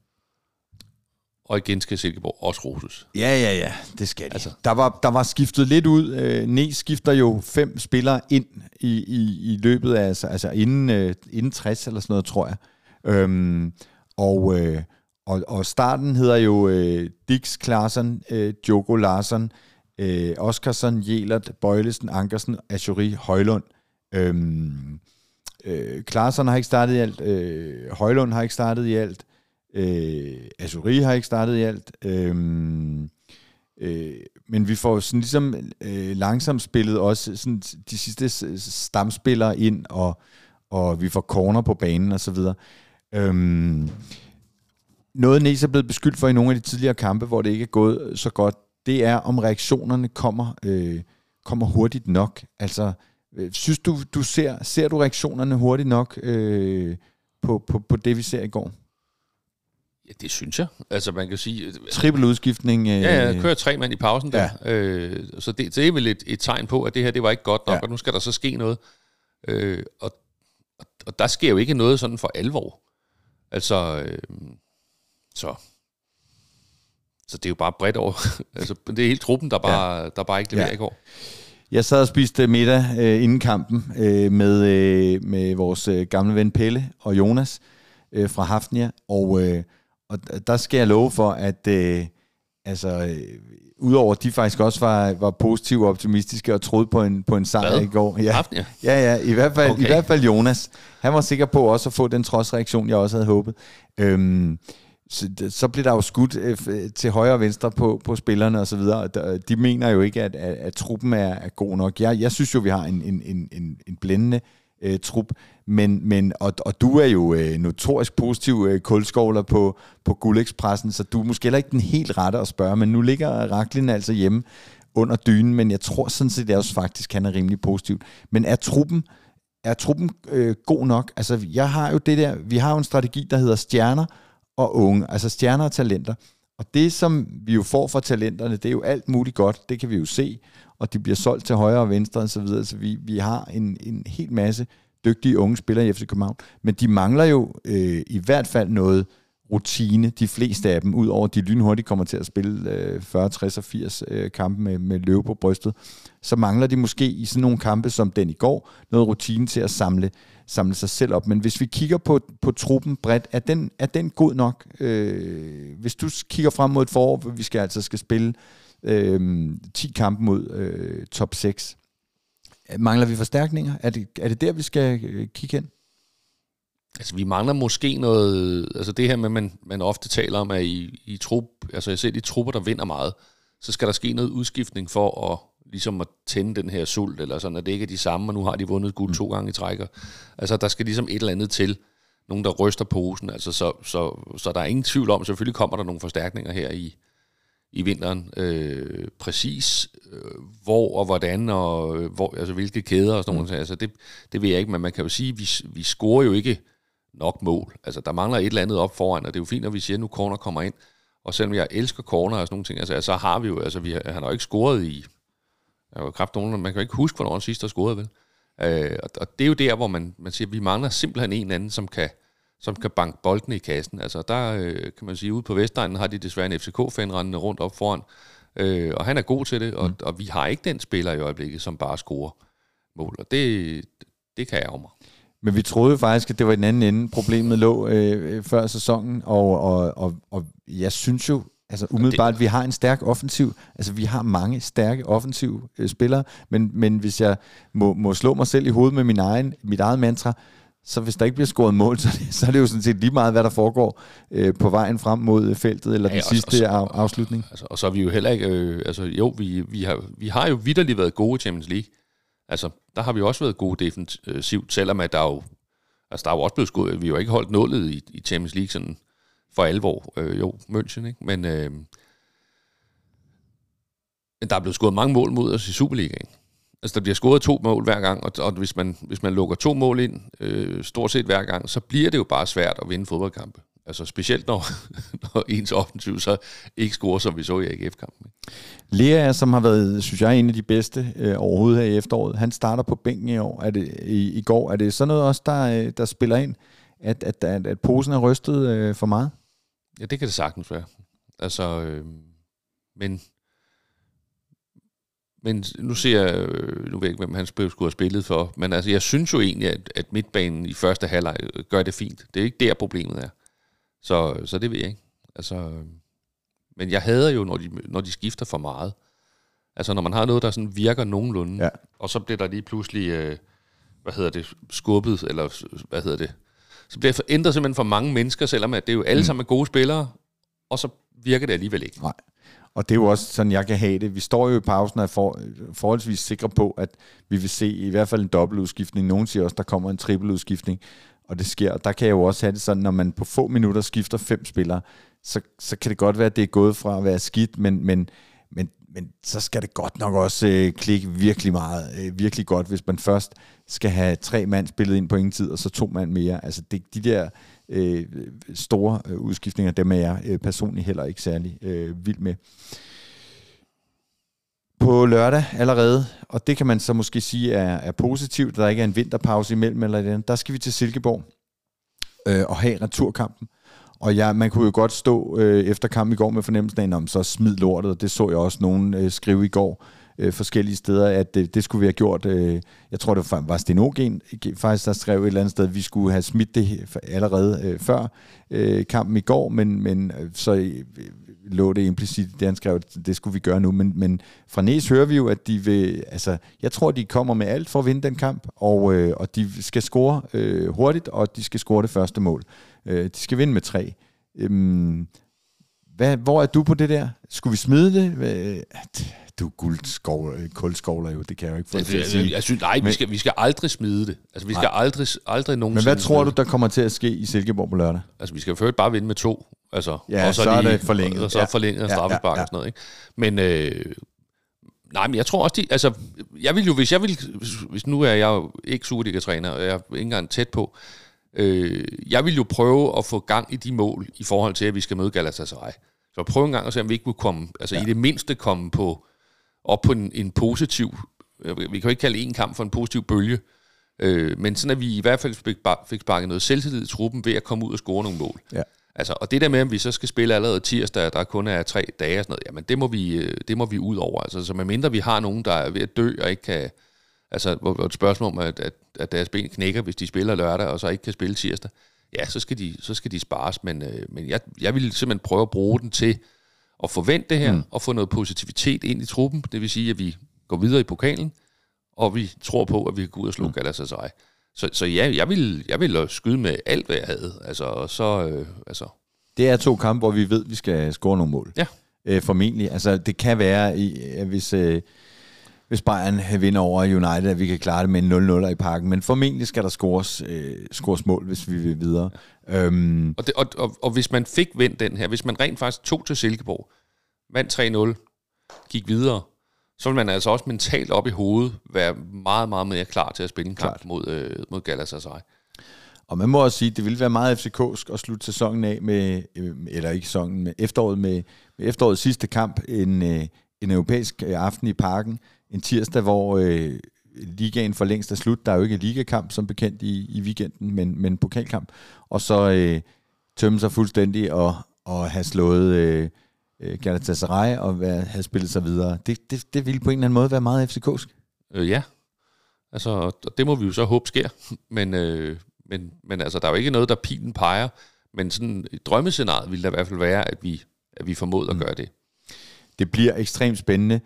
og igen skal Silkeborg også roses. Ja, ja, ja, det skal de. Altså. Der, var, der var skiftet lidt ud. Øh, Ne skifter jo fem spillere ind i, i, i løbet af, altså, altså inden, øh, inden 60 eller sådan noget, tror jeg. Øhm, og, øh, og, og starten hedder jo øh, Dix Klaassen, øh, Diogo Larsson, øh, Oskarsson, Jelert, Bøjlesen, Ankersen, Ashuri, Højlund. Øhm, øh, Klaassen har ikke startet i alt, øh, Højlund har ikke startet i alt, Øh, Azuri har ikke startet i alt. Øh, øh, men vi får sådan ligesom øh, langsomt spillet også sådan de sidste stamspillere ind, og, og vi får corner på banen og så videre. Øhm, noget Næs er blevet beskyldt for i nogle af de tidligere kampe, hvor det ikke er gået så godt, det er, om reaktionerne kommer, øh, kommer hurtigt nok. Altså, øh, synes du, du ser, ser du reaktionerne hurtigt nok øh, på, på, på det, vi ser i går? Ja, det synes jeg. Altså, man kan sige... Triple udskiftning. Øh... Ja, ja, kører tre mand i pausen der. Ja. Øh, så det, det er vel et, et tegn på, at det her, det var ikke godt nok, ja. og nu skal der så ske noget. Øh, og, og der sker jo ikke noget sådan for alvor. Altså, øh, så... Så det er jo bare bredt over. altså, det er hele truppen, der bare, ja. der bare ikke leverer ja. i går. Jeg sad og spiste middag øh, inden kampen øh, med, øh, med vores øh, gamle ven Pelle og Jonas øh, fra Hafnia, og, øh, og der skal jeg love for, at øh, altså, øh, udover at de faktisk også var, var positive og optimistiske og troede på en, på en sejr Hvad? i går. Ja, Hafnia? ja, ja i, hvert fald, Okay. i hvert fald Jonas. Han var sikker på også at få den trodsreaktion, jeg også havde håbet. Øhm, så, så blev der jo skudt øh, til højre og venstre på, på spillerne og så videre. Der- De mener jo ikke, at, at, at truppen er, er god nok. Jeg, jeg synes jo, vi har en, en, en, en, en blændende øh, Øh, trup, men, men, og, og du er jo øh, notorisk positiv øh, kulskovler på, på Gullekspressen, så du er måske heller ikke den helt rette at spørge, men nu ligger Raklin altså hjemme under dynen, men jeg tror sådan set også faktisk, han er rimelig positiv. Men er truppen, er truppen øh, god nok? Altså, jeg har jo det der, vi har jo en strategi, der hedder stjerner og unge, altså stjerner og talenter. Og det, som vi jo får fra talenterne, det er jo alt muligt godt, det kan vi jo se, og de bliver solgt til højre og venstre og så videre, så vi, vi har en, en hel masse dygtige unge spillere i FC København, men de mangler jo øh, i hvert fald noget rutine, de fleste af dem, udover de lynhurtigt kommer til at spille øh, 40, 60 og 80 øh, kampe med, med løve på brystet, så mangler de måske i sådan nogle kampe som den i går, noget rutine til at samle, samle sig selv op. Men hvis vi kigger på, på truppen bredt, er den, er den god nok? Øh, hvis du kigger frem mod et forår, hvor vi skal altså skal spille øh, 10 kampe mod øh, top 6, mangler vi forstærkninger? Er det, er det der, vi skal øh, kigge hen? Altså, vi mangler måske noget... Altså, det her med, man, man ofte taler om, at i, i trup... Altså, jeg ser de trupper, der vinder meget, så skal der ske noget udskiftning for at ligesom at tænde den her sult, eller sådan, at det ikke er de samme, og nu har de vundet guld to gange i trækker. Altså, der skal ligesom et eller andet til. Nogen, der ryster posen. Altså, så, så, så der er ingen tvivl om, selvfølgelig kommer der nogle forstærkninger her i, i vinteren. Øh, præcis øh, hvor og hvordan, og øh, hvor, altså, hvilke kæder og sådan noget. Altså, det, det ved jeg ikke, men man kan jo sige, at vi, vi scorer jo ikke nok mål. Altså, der mangler et eller andet op foran, og det er jo fint, at vi siger, at nu corner kommer ind. Og selvom jeg elsker corner og sådan nogle ting, altså, så har vi jo, altså, vi har, han har jo ikke scoret i, jeg kraft nogen, man kan jo ikke huske, hvornår han sidst har scoret, vel? Øh, og, og det er jo der, hvor man, man siger, at vi mangler simpelthen en anden, som kan, som kan banke bolden i kassen. Altså, der øh, kan man sige, ude på Vestegnen har de desværre en FCK-fan rendende rundt op foran, øh, og han er god til det, og, mm. og vi har ikke den spiller i øjeblikket, som bare scorer mål, og det, det kan jeg mig. Men vi troede faktisk, at det var i den anden ende, problemet lå øh, før sæsonen, og, og, og, og jeg synes jo, altså umiddelbart, at vi har en stærk offensiv, altså vi har mange stærke offensive øh, spillere, men, men hvis jeg må, må slå mig selv i hovedet med min egen, mit eget mantra, så hvis der ikke bliver scoret mål, så, er det- så er det jo sådan set lige meget, hvad der foregår øh, på vejen frem mod feltet, eller den Ja, og- sidste og- af, afslutning. Altså, og så er vi jo heller ikke, øh, altså jo, vi, vi, har, vi har jo vidderligt været gode i Champions League. Altså, der har vi også været gode defensivt, selvom at der er jo, altså der er jo også blevet skudt, vi har jo ikke holdt nullet i, i Champions League sådan for alvor. Øh, jo, München, ikke? Men, øh, men der er blevet scoret mange mål mod os i Superligaen. Altså, der bliver scoret to mål hver gang, og, og hvis, man, hvis man lukker to mål ind, øh, stort set hver gang, så bliver det jo bare svært at vinde fodboldkampe. Altså specielt når, når ens offensiv så ikke scorer, som vi så i AGF-kampen. Lea, som har været, synes jeg, en af de bedste øh, overhovedet her i efteråret, han starter på bænken i år, er det, i, i går. Er det sådan noget også, der, øh, der spiller ind, at, at, at, at posen er rystet øh, for meget? Ja, det kan det sagtens være. Altså, øh, men, men nu ser jeg, øh, nu ved jeg ikke, hvem han skulle have spillet for, men altså, jeg synes jo egentlig, at, at midtbanen i første halvleg øh, gør det fint. Det er ikke der, problemet er. Så, så det ved jeg ikke. Altså, øh, men jeg hader jo, når de, når de skifter for meget. Altså, når man har noget, der sådan virker nogenlunde, Ja. og så bliver der lige pludselig, øh, hvad hedder det, skubbet, eller hvad hedder det, så bliver det ændret simpelthen for mange mennesker, selvom at det er jo alle sammen er gode spillere, og så virker det alligevel ikke. Nej. Og det er jo også sådan, jeg kan have det. Vi står jo i pausen og er for, forholdsvis sikre på, at vi vil se i hvert fald en dobbeltudskiftning. Nogen siger også, der kommer en trippeludskiftning, og det sker. Og der kan jeg jo også have det sådan, når man på få minutter skifter fem spillere, så, så kan det godt være, at det er gået fra at være skidt, men, men, men, men så skal det godt nok også øh, klikke virkelig meget, øh, virkelig godt, hvis man først skal have tre mand spillet ind på ingen tid, og så to mand mere. Altså det, de der øh, store øh, udskiftninger, dem er jeg øh, personligt heller ikke særlig øh, vild med. På lørdag allerede, og det kan man så måske sige er, er positivt, at der ikke er en vinterpause imellem, eller det, der skal vi til Silkeborg øh, og have returkampen. Og ja, man kunne jo godt stå øh, efter kampen i går med fornemmelsen af, om så smid lortet, og det så jeg også nogen øh, skrive i går, øh, forskellige steder, at det, det skulle vi have gjort. Øh, jeg tror, det var, var Stenogen faktisk, der skrev et eller andet sted, at vi skulle have smidt det allerede øh, før øh, kampen i går, men, men øh, så øh, lå det implicit, det han skrev, at det skulle vi gøre nu. Men, men fra Næs hører vi jo, at de vil, altså, jeg tror, de kommer med alt for at vinde den kamp, og, øh, og de skal score øh, hurtigt, og de skal score det første mål. Øh, de skal vinde med tre. Øhm, hvad, hvor er du på det der? Skulle vi smide det? Hvad, du er guldskovler, kuldskovler jo, det kan jeg jo ikke få det, til at sige. Jeg synes, nej, men, vi, skal, vi skal aldrig smide det. Altså, vi skal nej. aldrig, aldrig nogensinde... Men hvad tror du, der kommer til at ske i Silkeborg på lørdag? Altså, vi skal jo bare vinde med to. Altså, ja, og så, så lige, er det forlænget. Og så er forlænget ja, straffespark ja, ja, ja. og sådan noget. Ikke? Men, øh, nej, men jeg tror også, de, altså, jeg vil jo, hvis jeg vil, hvis nu er jeg jo ikke Superliga-træner, og jeg er ikke engang tæt på, øh, jeg vil jo prøve at få gang i de mål i forhold til, at vi skal møde Galatasaray. Så prøv en gang at se, om vi ikke kunne komme, altså ja. i det mindste komme på, op på en, en positiv, øh, vi kan jo ikke kalde en kamp for en positiv bølge, øh, men sådan at vi i hvert fald fik, fik sparket noget selvtillid i truppen ved at komme ud og score nogle mål. Ja. Altså, og det der med, at vi så skal spille allerede tirsdag, der kun er tre dage og sådan noget, jamen det må vi, øh, det må vi ud over. Altså, så medmindre vi har nogen, der er ved at dø og ikke kan... Altså, hvor et spørgsmål om, at, at, at deres ben knækker, hvis de spiller lørdag, og så ikke kan spille tirsdag, ja, så skal de, så skal de spares. Men, øh, men jeg, jeg vil simpelthen prøve at bruge den til at forvente det her, mm. og få noget positivitet ind i truppen. Det vil sige, at vi går videre i pokalen, og vi tror på, at vi kan gå ud og slå mm. Galatasaray. Så, så ja, jeg vil, jeg vil skyde med alt, hvad jeg havde. Altså, og så, øh, altså. Det er to kampe, hvor vi ved, at vi skal score nogle mål. Ja. Øh, formentlig. Altså, det kan være, hvis, øh, hvis Bayern vinder over United, at vi kan klare det med en 0-0 i parken. Men formentlig skal der scores, øh, scores mål, hvis vi vil videre. Øhm. Og, det, og, og, og hvis man fik vendt den her, hvis man rent faktisk tog til Silkeborg, vandt 3-0, gik videre, så vil man altså også mentalt op i hovedet være meget, meget mere klar til at spille en kamp Klart. mod, øh, mod Galatasaray. Og man må også sige, at det ville være meget FCK'sk at slutte sæsonen af med, øh, eller ikke sæsonen, med efteråret med, med efterårets sidste kamp, en, øh, en europæisk øh, aften i parken, en tirsdag, hvor øh, ligaen for længst er slut. Der er jo ikke ligakamp som bekendt i, i weekenden, men, men pokalkamp. Og så øh, tømme sig fuldstændig og, og have slået øh, Galatasaray og være, have spillet sig videre. Det, det, det ville på en eller anden måde være meget FCK'sk. Øh, ja, altså det må vi jo så håbe sker. Men, øh, men, men altså, der er jo ikke noget, der pilen peger. Men sådan et drømmescenarie ville der i hvert fald være, at vi, at vi formoder at mm. gøre det. Det bliver ekstremt spændende.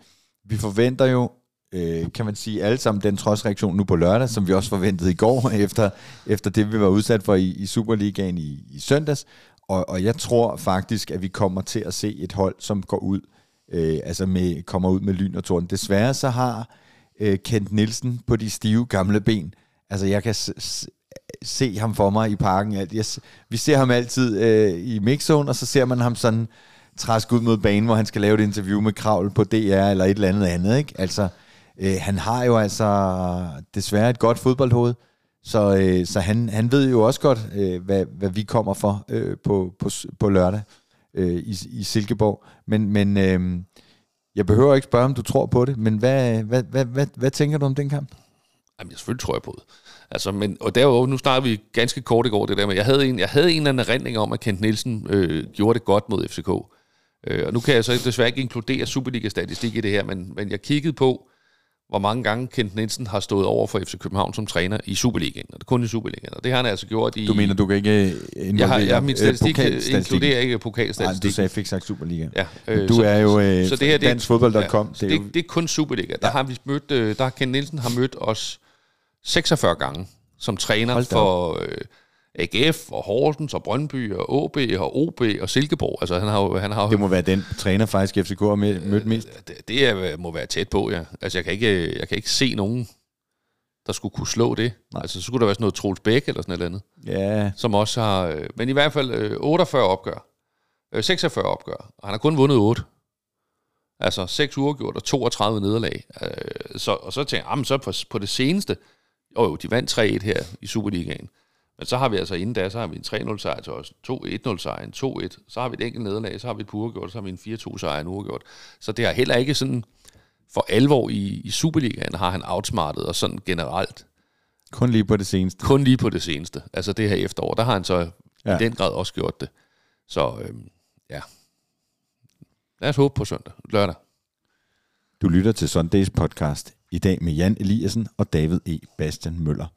Vi forventer jo, øh, kan man sige, alle sammen den trodsreaktion nu på lørdag, som vi også forventede i går, efter, efter det, vi var udsat for i, i Superligaen i, i søndags. Og, og jeg tror faktisk, at vi kommer til at se et hold, som går ud, øh, altså med, kommer ud med lyn og torden. Desværre så har øh, Kent Nielsen på de stive gamle ben, altså jeg kan se ham for mig i parken. Jeg, vi ser ham altid øh, i mixzone, og så ser man ham sådan træsk ud mod banen, hvor han skal lave et interview med Kravl på DR eller et eller andet andet. Ikke? Altså, øh, han har jo altså desværre et godt fodboldhoved, så, øh, så han, han ved jo også godt, øh, hvad, hvad vi kommer for øh, på, på, på lørdag øh, i, i Silkeborg. Men, men øh, jeg behøver ikke spørge, om du tror på det, men hvad, hvad, hvad, hvad, hvad tænker du om den kamp? Jamen, jeg selvfølgelig tror jeg på det. Altså, men, og derudover, nu starter vi ganske kort i går det der med, jeg havde en, jeg havde en eller anden erindring om, at Kent Nielsen øh, gjorde det godt mod FCK. Øh, og nu kan jeg så desværre ikke inkludere Superliga-statistik i det her, men, men jeg kiggede på, hvor mange gange Kent Nielsen har stået over for FC København som træner i Superligaen, og det kun i Superligaen, og det har han altså gjort i... Du mener, du kan ikke Jeg har, jeg, min statistik øh, inkluderer ikke pokalstatistik. Nej, du sagde, fik sagt Superliga. Ja, øh, du så, er jo øh, så det her, danskfodbold.com. Ja, det, det, det er kun Superliga. Der har vi mødt, øh, der har Kent Nielsen har mødt os 46 gange som træner for... Øh, AGF og Horsens og Brøndby og OB og OB og Silkeborg. Altså, han har, han har, det må være den træner faktisk FCK har mødt mest. Det, det er, må være tæt på, ja. Altså, jeg kan ikke, jeg kan ikke se nogen, der skulle kunne slå det. Nej. Altså, så skulle der være sådan noget Troels Bæk eller sådan noget andet. Ja. Som også har... Øh, men i hvert fald 48 øh, opgør. 46 øh, opgør. Og han har kun vundet 8. Altså 6 uger og 32 nederlag. Så, og så tænker jeg, så på, på det seneste, jo jo, de vandt 3-1 her i Superligaen. Men så har vi altså inden da, så har vi en 3-0 sejr til os, 2-1-0 sejr, en 2-1, så har vi et enkelt nederlag, så har vi et purgjort, så har vi en 4-2 sejr, en uregjort. Så det har heller ikke sådan, for alvor i, i Superligaen har han outsmartet, og sådan generelt. Kun lige på det seneste. Kun lige på det seneste. Altså det her efterår, der har han så ja. i den grad også gjort det. Så øhm, ja, lad os håbe på søndag, lørdag. Du lytter til Sundays podcast i dag med Jan Eliassen og David E. Bastian Møller.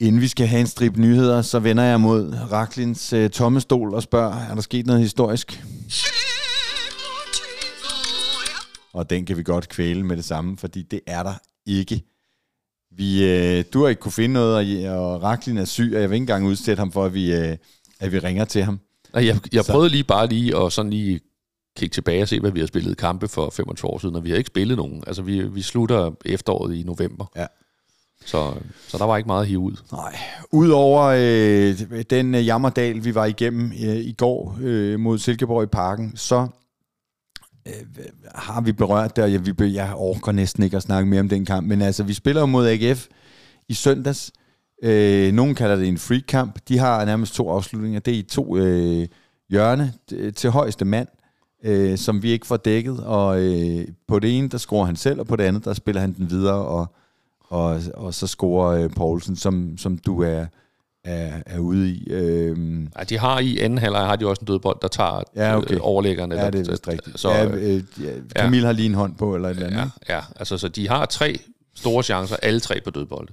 Inden vi skal have en strip nyheder, så vender jeg mod Raklins uh, tomme stol og spørger, er der sket noget historisk? Og den kan vi godt kvæle med det samme, fordi det er der ikke. Vi, uh, du har ikke kunne finde noget, og, og Raklin er syg, og jeg vil ikke engang udsætte ham for, at vi, uh, at vi ringer til ham. Jeg, jeg prøvede lige bare lige at sådan lige kigge tilbage og se, hvad vi har spillet kampe for 25 år siden, og vi har ikke spillet nogen. Altså, vi, vi slutter efteråret i november. Ja. Så, så der var ikke meget at hive ud. Nej. Udover øh, den øh, jammerdal, vi var igennem øh, i går øh, mod Silkeborg i parken, så øh, har vi berørt det, og jeg, vi, jeg orker næsten ikke at snakke mere om den kamp, men altså, vi spiller jo mod AGF i søndags. Øh, nogen kalder det en free kamp. De har nærmest to afslutninger. Det er i to øh, hjørne til højeste mand øh, som vi ikke får dækket, og øh, på det ene, der scorer han selv, og på det andet, der spiller han den videre, og, og, og så scorer øh, Poulsen, som, som du er, er, er ude i. Øh, ja, de har i anden halvleg har de også en dødbold, der tager ja, okay. øh, overlæggerne. Ja, det er vist rigtigt. Så, ja, øh, ja, Camille ja. har lige en hånd på, eller et eller andet. Ja, ja, altså så de har tre store chancer, alle tre på dødbolde.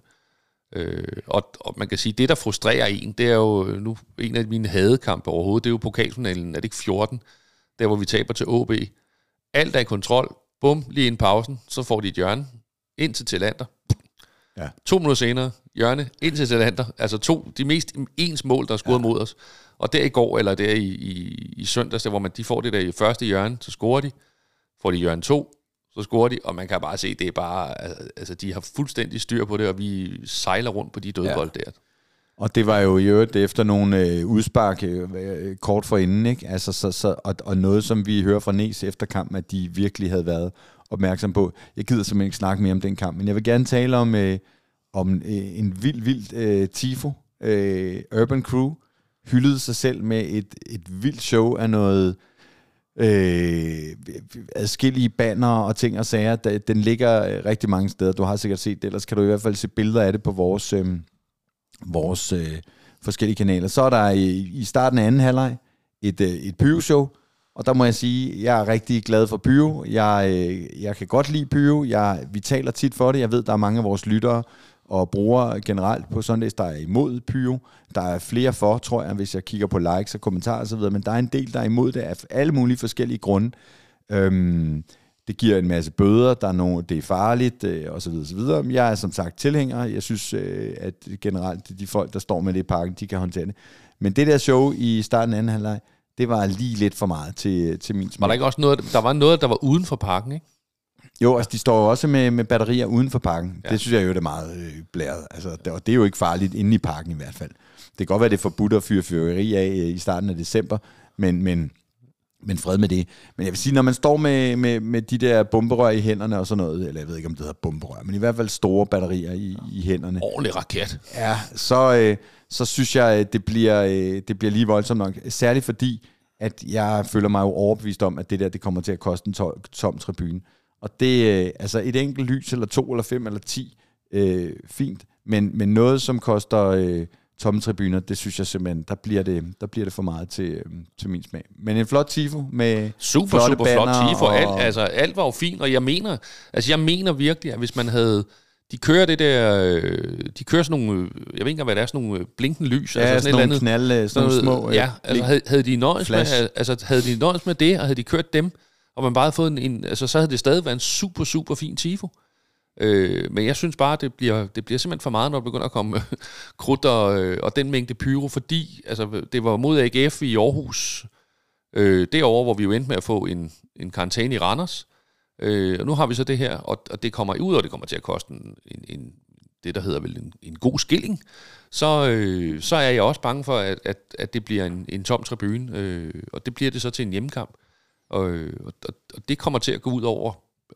Øh, og, og man kan sige, det der frustrerer en, det er jo nu en af mine hadekampe overhovedet, det er jo pokalfinalen, er det ikke 14? der hvor vi taber til OB. Alt er i kontrol. Bum, lige ind pausen, så får de et hjørne. Ind til Talander. Ja. To minutter senere, hjørne, ind til Talander. Altså to, de mest ens mål, der er scoret ja. mod os. Og der i går, eller der i, i, i søndags, der, hvor man, de får det der i første hjørne, så scorer de. Får de hjørne to, så scorer de, og man kan bare se, det er bare, altså de har fuldstændig styr på det, og vi sejler rundt på de dødbold ja. der. Og det var jo i øvrigt efter nogle øh, udspark øh, kort for inden, ikke? Altså, så, så, og, og noget, som vi hører fra Næs efter kampen, at de virkelig havde været opmærksom på. Jeg gider simpelthen ikke snakke mere om den kamp, men jeg vil gerne tale om, øh, om øh, en vild, vild øh, tifo. Øh, Urban Crew hyldede sig selv med et, et vildt show af noget øh, adskillige banner og ting og sager. Den ligger øh, rigtig mange steder. Du har sikkert set det, ellers kan du i hvert fald se billeder af det på vores... Øh, vores øh, forskellige kanaler. Så er der i, i starten af anden halvleg et, øh, et pyro-show, og der må jeg sige, jeg er rigtig glad for pyro. Jeg, øh, jeg kan godt lide pyro. Jeg, vi taler tit for det. Jeg ved, der er mange af vores lyttere og brugere generelt på Sundays, der er imod pyro. Der er flere for, tror jeg, hvis jeg kigger på likes og kommentarer osv., men der er en del, der er imod det af alle mulige forskellige grunde. Øhm, det giver en masse bøder, der er nogle, det er farligt, øh, osv. osv. Jeg er som sagt tilhænger. Jeg synes, øh, at generelt de folk, der står med det i parken, de kan håndtere det. Men det der show i starten af anden halvleg, det var lige lidt for meget til, til min smag. Var der ikke også noget, der var noget, der var uden for parken, ikke? Jo, altså de står jo også med, med batterier uden for parken. Ja. Det synes jeg jo, det er meget øh, blæret. Altså, det, og det er jo ikke farligt inde i parken i hvert fald. Det kan godt være, det er forbudt at fyre fyrværkeri af øh, i starten af december, men, men men fred med det. Men jeg vil sige, når man står med, med, med de der bomberør i hænderne og sådan noget, eller jeg ved ikke, om det hedder bomberør, men i hvert fald store batterier i, i hænderne. Ordentlig raket. Ja, så, øh, så synes jeg, det bliver, øh, det bliver lige voldsomt nok. Særligt fordi, at jeg føler mig jo overbevist om, at det der, det kommer til at koste en to, tom tribune. Og det, øh, altså et enkelt lys, eller to, eller fem, eller ti, øh, fint. Men, men noget, som koster... Øh, tomme tribuner, det synes jeg simpelthen, der bliver det, der bliver det for meget til, øhm, til min smag. Men en flot tifo med Super, super flot tifo. Og... Alt, altså, alt var jo fint, og jeg mener, altså jeg mener virkelig, at hvis man havde de kører det der, øh, de kører sådan nogle, øh, jeg ved ikke hvad det er, sådan nogle øh, blinkende lys. Ja, altså sådan, sådan nogle knald, sådan nogle små. Ja, altså havde, havde de nøjes med, altså havde de nøjes med det, og havde de kørt dem, og man bare havde fået en, en altså så havde det stadig været en super, super fin tifo. Øh, men jeg synes bare, det bliver, det bliver simpelthen for meget, når der begynder at komme krudt og, og den mængde pyro, fordi altså, det var mod AGF i Aarhus, øh, derovre, hvor vi jo endte med at få en, en karantæne i Randers. Øh, og nu har vi så det her, og, og det kommer ud, og det kommer til at koste en, en, en det, der hedder vel en, en god skilling, så, øh, så er jeg også bange for, at, at, at det bliver en, en tom tribune, øh, og det bliver det så til en hjemmekamp. Og, og, og det kommer til at gå ud over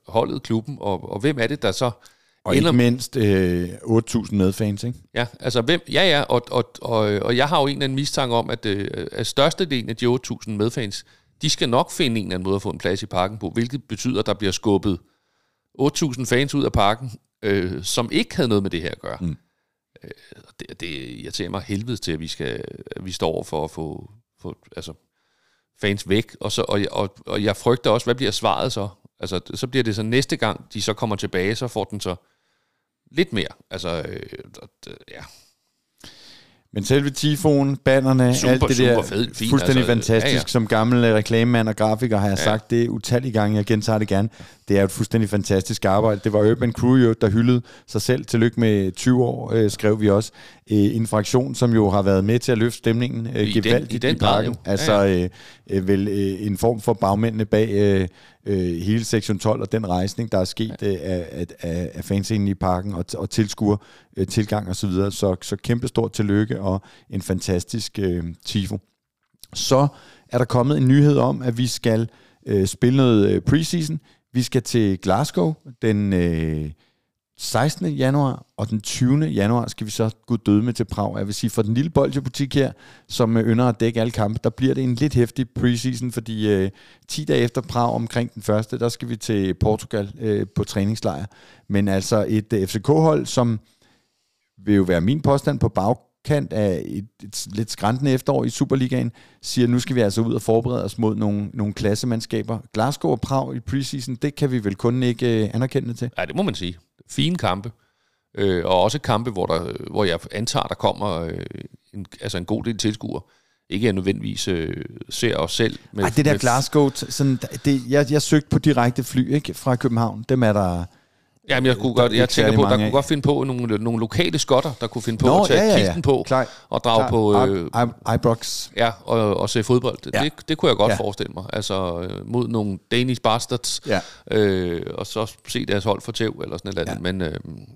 holdet, klubben, og, og hvem er det, der så... Og ender... ikke mindst øh, 8.000 medfans, ikke? Ja, altså hvem, ja, ja, og, og, og, og jeg har jo en eller anden mistanke om, at, øh, at størstedelen af de 8.000 medfans, de skal nok finde en eller anden måde at få en plads i parken på, hvilket betyder, at der bliver skubbet 8.000 fans ud af parken, øh, som ikke havde noget med det her at gøre. Mm. Øh, det, det irriterer mig helvedes til, at vi, skal, at vi står over for at få, få altså, fans væk, og, så, og, og, og jeg frygter også, hvad bliver svaret så? Altså, så bliver det så næste gang, de så kommer tilbage, så får den så lidt mere. Altså, øh, ja. Men selve tifonen, bannerne, Super, alt det der, super fed, fint, fuldstændig altså, fantastisk. ja, ja. Som gammel øh, reklamemand og grafiker har jeg Ja. sagt det utallige gange, jeg gentager det gerne. Det er et fuldstændig fantastisk arbejde. Det var Urban Crew jo, der hyldede sig selv. Tillykke med 20 år, øh, skrev vi også. Øh, en fraktion, som jo har været med til at løfte stemningen øh, I den- gevaldigt i den i grad, parken. jo. Ja, Altså øh, øh, vel øh, en form for bagmændene bag øh, øh, hele sektion 12 og den rejsning, der er sket øh, af, af, af, af fanscenen i parken og, og tilskuer øh, tilgang og så videre. Så, så kæmpe stort tillykke og en fantastisk øh, tifo. Så er der kommet en nyhed om, at vi skal øh, spille noget øh, preseason. Vi skal til Glasgow den øh, 16. januar, og den 20. januar skal vi så gå døde med til Prag. Jeg vil sige, for den lille bolsjebutik her, som øh, ynder at dække alle kampe, der bliver det en lidt hæftig preseason, fordi øh, 10 dage efter Prag omkring den første, der skal vi til Portugal øh, på træningslejr. Men altså et øh, FCK-hold, som vil jo være min påstand på bagkant af et, et lidt skræntende efterår i Superligaen, siger, at nu skal vi altså ud og forberede os mod nogle, nogle klassemandskaber. Glasgow og Prag i preseason, det kan vi vel kun ikke øh, anerkende til. Ja, det må man sige. Fine kampe. Øh, og også kampe, hvor, der, hvor jeg antager, der kommer øh, en, altså en god del tilskuere. Ikke jeg nødvendigvis øh, ser os selv. Med, Ej, det der med- Glasgow, sådan, det, jeg, jeg søgte på direkte fly ikke, fra København. Dem er der... Jamen, jeg, kunne der er godt, jeg tænker på, der kunne af. godt finde på nogle, nogle lokale skotter, der kunne finde på Nå, at tage ja, ja, ja. kisten på Klar, og drage på øh, Ibrox. ja, og, og se fodbold. Ja. Det, det kunne jeg godt Ja. forestille mig. Altså øh, mod nogle Danish bastards, Ja. øh, og så se deres hold for tæv eller sådan et eller andet. Men øh,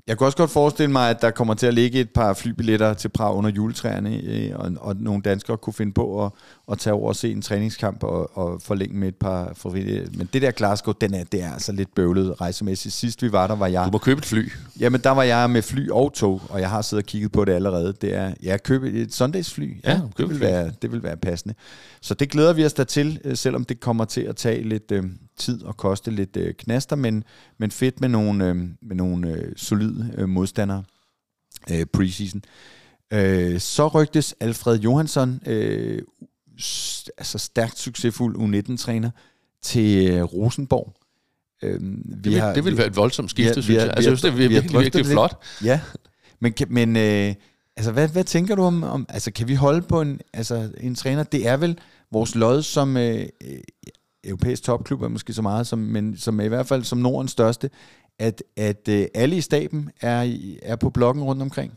Jeg kunne også godt forestille mig, at der kommer til at ligge et par flybilletter til Prag under juletræerne, øh, og, og nogle danskere kunne finde på at, at tage over og se en træningskamp og, og forlænge med et par frivillige. Men det der Glasgow, den er, det er altså lidt bøvlet rejsemæssigt. Sidst vi var der, var jeg... du må købe et fly. Jamen, der var jeg med fly og tog, og jeg har siddet og kigget på det allerede. Det er, ja, købe et Sundays-fly. Ja, det, køb et vil fly. være, det vil være passende. Så det glæder vi os da til, øh, selvom det kommer til at tage lidt øh, tid og koste lidt øh, knaster, men, men fedt med nogle, øh, med nogle øh, solide øh, modstandere øh, preseason. Øh, så rygtes Alfred Johansson, øh, altså stærkt succesfuld U19-træner, til øh, Rosenborg. Øh, vi Det vil, det vil være et voldsomt skifte, vi har- synes vi har- jeg. Altså, jeg synes, det er vi har virkelig, virkelig det flot. Ja, men, men øh, altså, hvad, hvad tænker du om, om, altså kan vi holde på en, altså, en træner? Det er vel vores lod som øh, øh, europæisk topklub, er måske så meget, som, men som er i hvert fald som Nordens største, at, at øh, alle i staben er, er på blokken rundt omkring.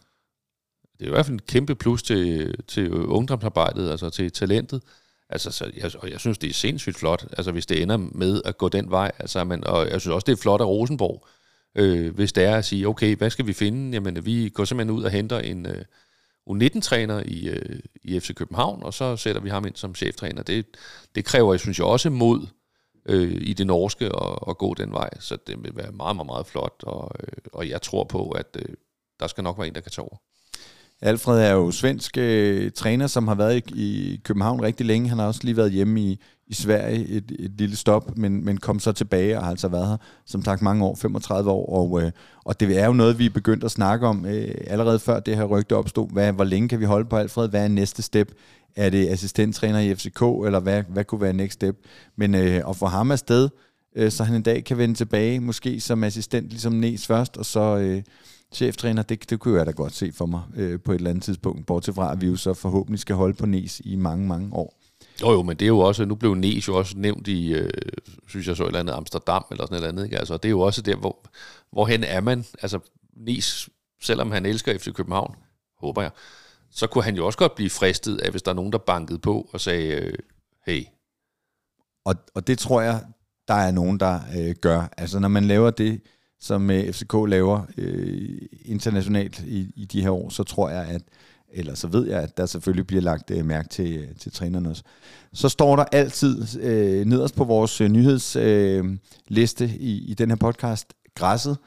Det er i hvert fald en kæmpe plus til, til ungdomsarbejdet, altså til talentet. Altså, så jeg, og jeg synes, det er sindssygt flot, altså hvis det ender med at gå den vej. Altså, men, og jeg synes også, det er flot af Rosenborg, øh, hvis det er at sige, okay, hvad skal vi finde? Jamen, vi går simpelthen ud og henter en øh, U19-træner i, øh, i FC København, og så sætter vi ham ind som cheftræner. Det, det kræver, jeg synes jeg, også mod øh, i det norske at, at gå den vej. Så det vil være meget, meget, meget flot, og, øh, og jeg tror på, at øh, der skal nok være en, der kan tage over. Alfred er jo svensk øh, træner, som har været i, i København rigtig længe. Han har også lige været hjemme i, i Sverige et, et lille stop, men, men kom så tilbage og har altså været her, som sagt, mange år, 35 år. Og, øh, og det er jo noget, vi er begyndt at snakke om øh, allerede før det her rygte opstod. Hvad, hvor længe kan vi holde på Alfred? Hvad er næste step? Er det assistenttræner i FCK, eller hvad, hvad kunne være next step? Men øh, at få ham afsted, øh, så han en dag kan vende tilbage, måske som assistent, ligesom Nes først, og så... Øh, cheftræner, det, det kunne jeg da godt se for mig øh, på et eller andet tidspunkt, bortset fra, at vi jo så forhåbentlig skal holde på Nes i mange, mange år. Jo, jo, men det er jo også, nu blev Nes jo også nævnt i, øh, synes jeg så et eller andet Amsterdam eller sådan et eller andet, ikke? Altså, det er jo også der, hvor, hvorhen er man, altså Nes, selvom han elsker FC København, håber jeg, så kunne han jo også godt blive fristet af, hvis der er nogen, der bankede på og sagde, øh, hey, Og, og det tror jeg, der er nogen, der øh, gør. Altså når man laver det, som øh, FCK laver øh, internationalt i, i de her år, så tror jeg, at eller så ved jeg, at der selvfølgelig bliver lagt øh, mærke til, øh, til trænerne også. Så står der altid øh, nederst på vores øh, nyhedsliste øh, i, i den her podcast, græsset.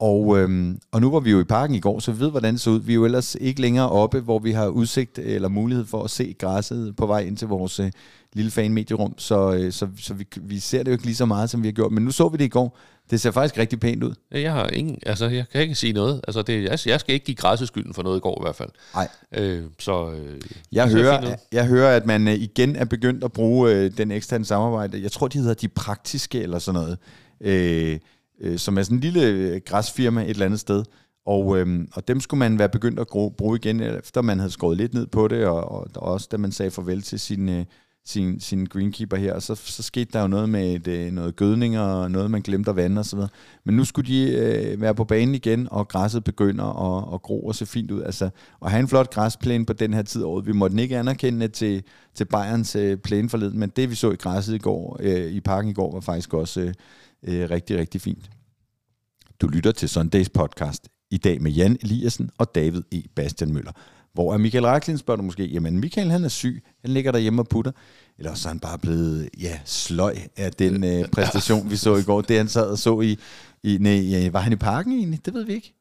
Og, øhm, og nu var vi jo i parken i går, så vi ved, hvordan det så ud. Vi er jo ellers ikke længere oppe, hvor vi har udsigt eller mulighed for at se græsset på vej ind til vores øh, lille fanmedierum. Så, øh, så, så vi, vi ser det jo ikke lige så meget, som vi har gjort. Men nu så vi det i går. Det ser faktisk rigtig pænt ud. jeg har ingen, altså jeg kan ikke sige noget. Altså det, jeg, jeg skal ikke give græsset skylden for noget i går i hvert fald. Nej. Øh, så øh, Jeg hører, jeg hører, at man øh, igen er begyndt at bruge øh, den eksterne samarbejde. Jeg tror, de hedder de praktiske eller sådan noget. øh, øh, som er sådan en lille græsfirma et eller andet sted. Og, øhm, og dem skulle man være begyndt at bruge igen, efter man havde skåret lidt ned på det, og, og, og også da man sagde farvel til sin, øh, sin, sin greenkeeper her, og så, så skete der jo noget med et, øh, noget gødning og noget, man glemte at vande osv. Men nu skulle de øh, være på banen igen, og græsset begynder at, at gro og se fint ud. Altså, at have en flot græsplæne på den her tid af året. Vi måtte ikke anerkende til, til Bayerns øh, plæne forleden, men det vi så i græsset i går, øh, i parken i går, var faktisk også øh, øh, rigtig, rigtig fint. Du lytter til Sundays podcast i dag med Jan Eliassen og David E. Bastian Møller. Hvor er Michael Raklin, spørger du måske. Jamen, Michael han er syg. Han ligger derhjemme og putter. Eller så er han bare blevet ja, sløj af den øh, præstation, vi så i går. Det han sad og så i... i nej, var han i parken egentlig? Det ved vi ikke.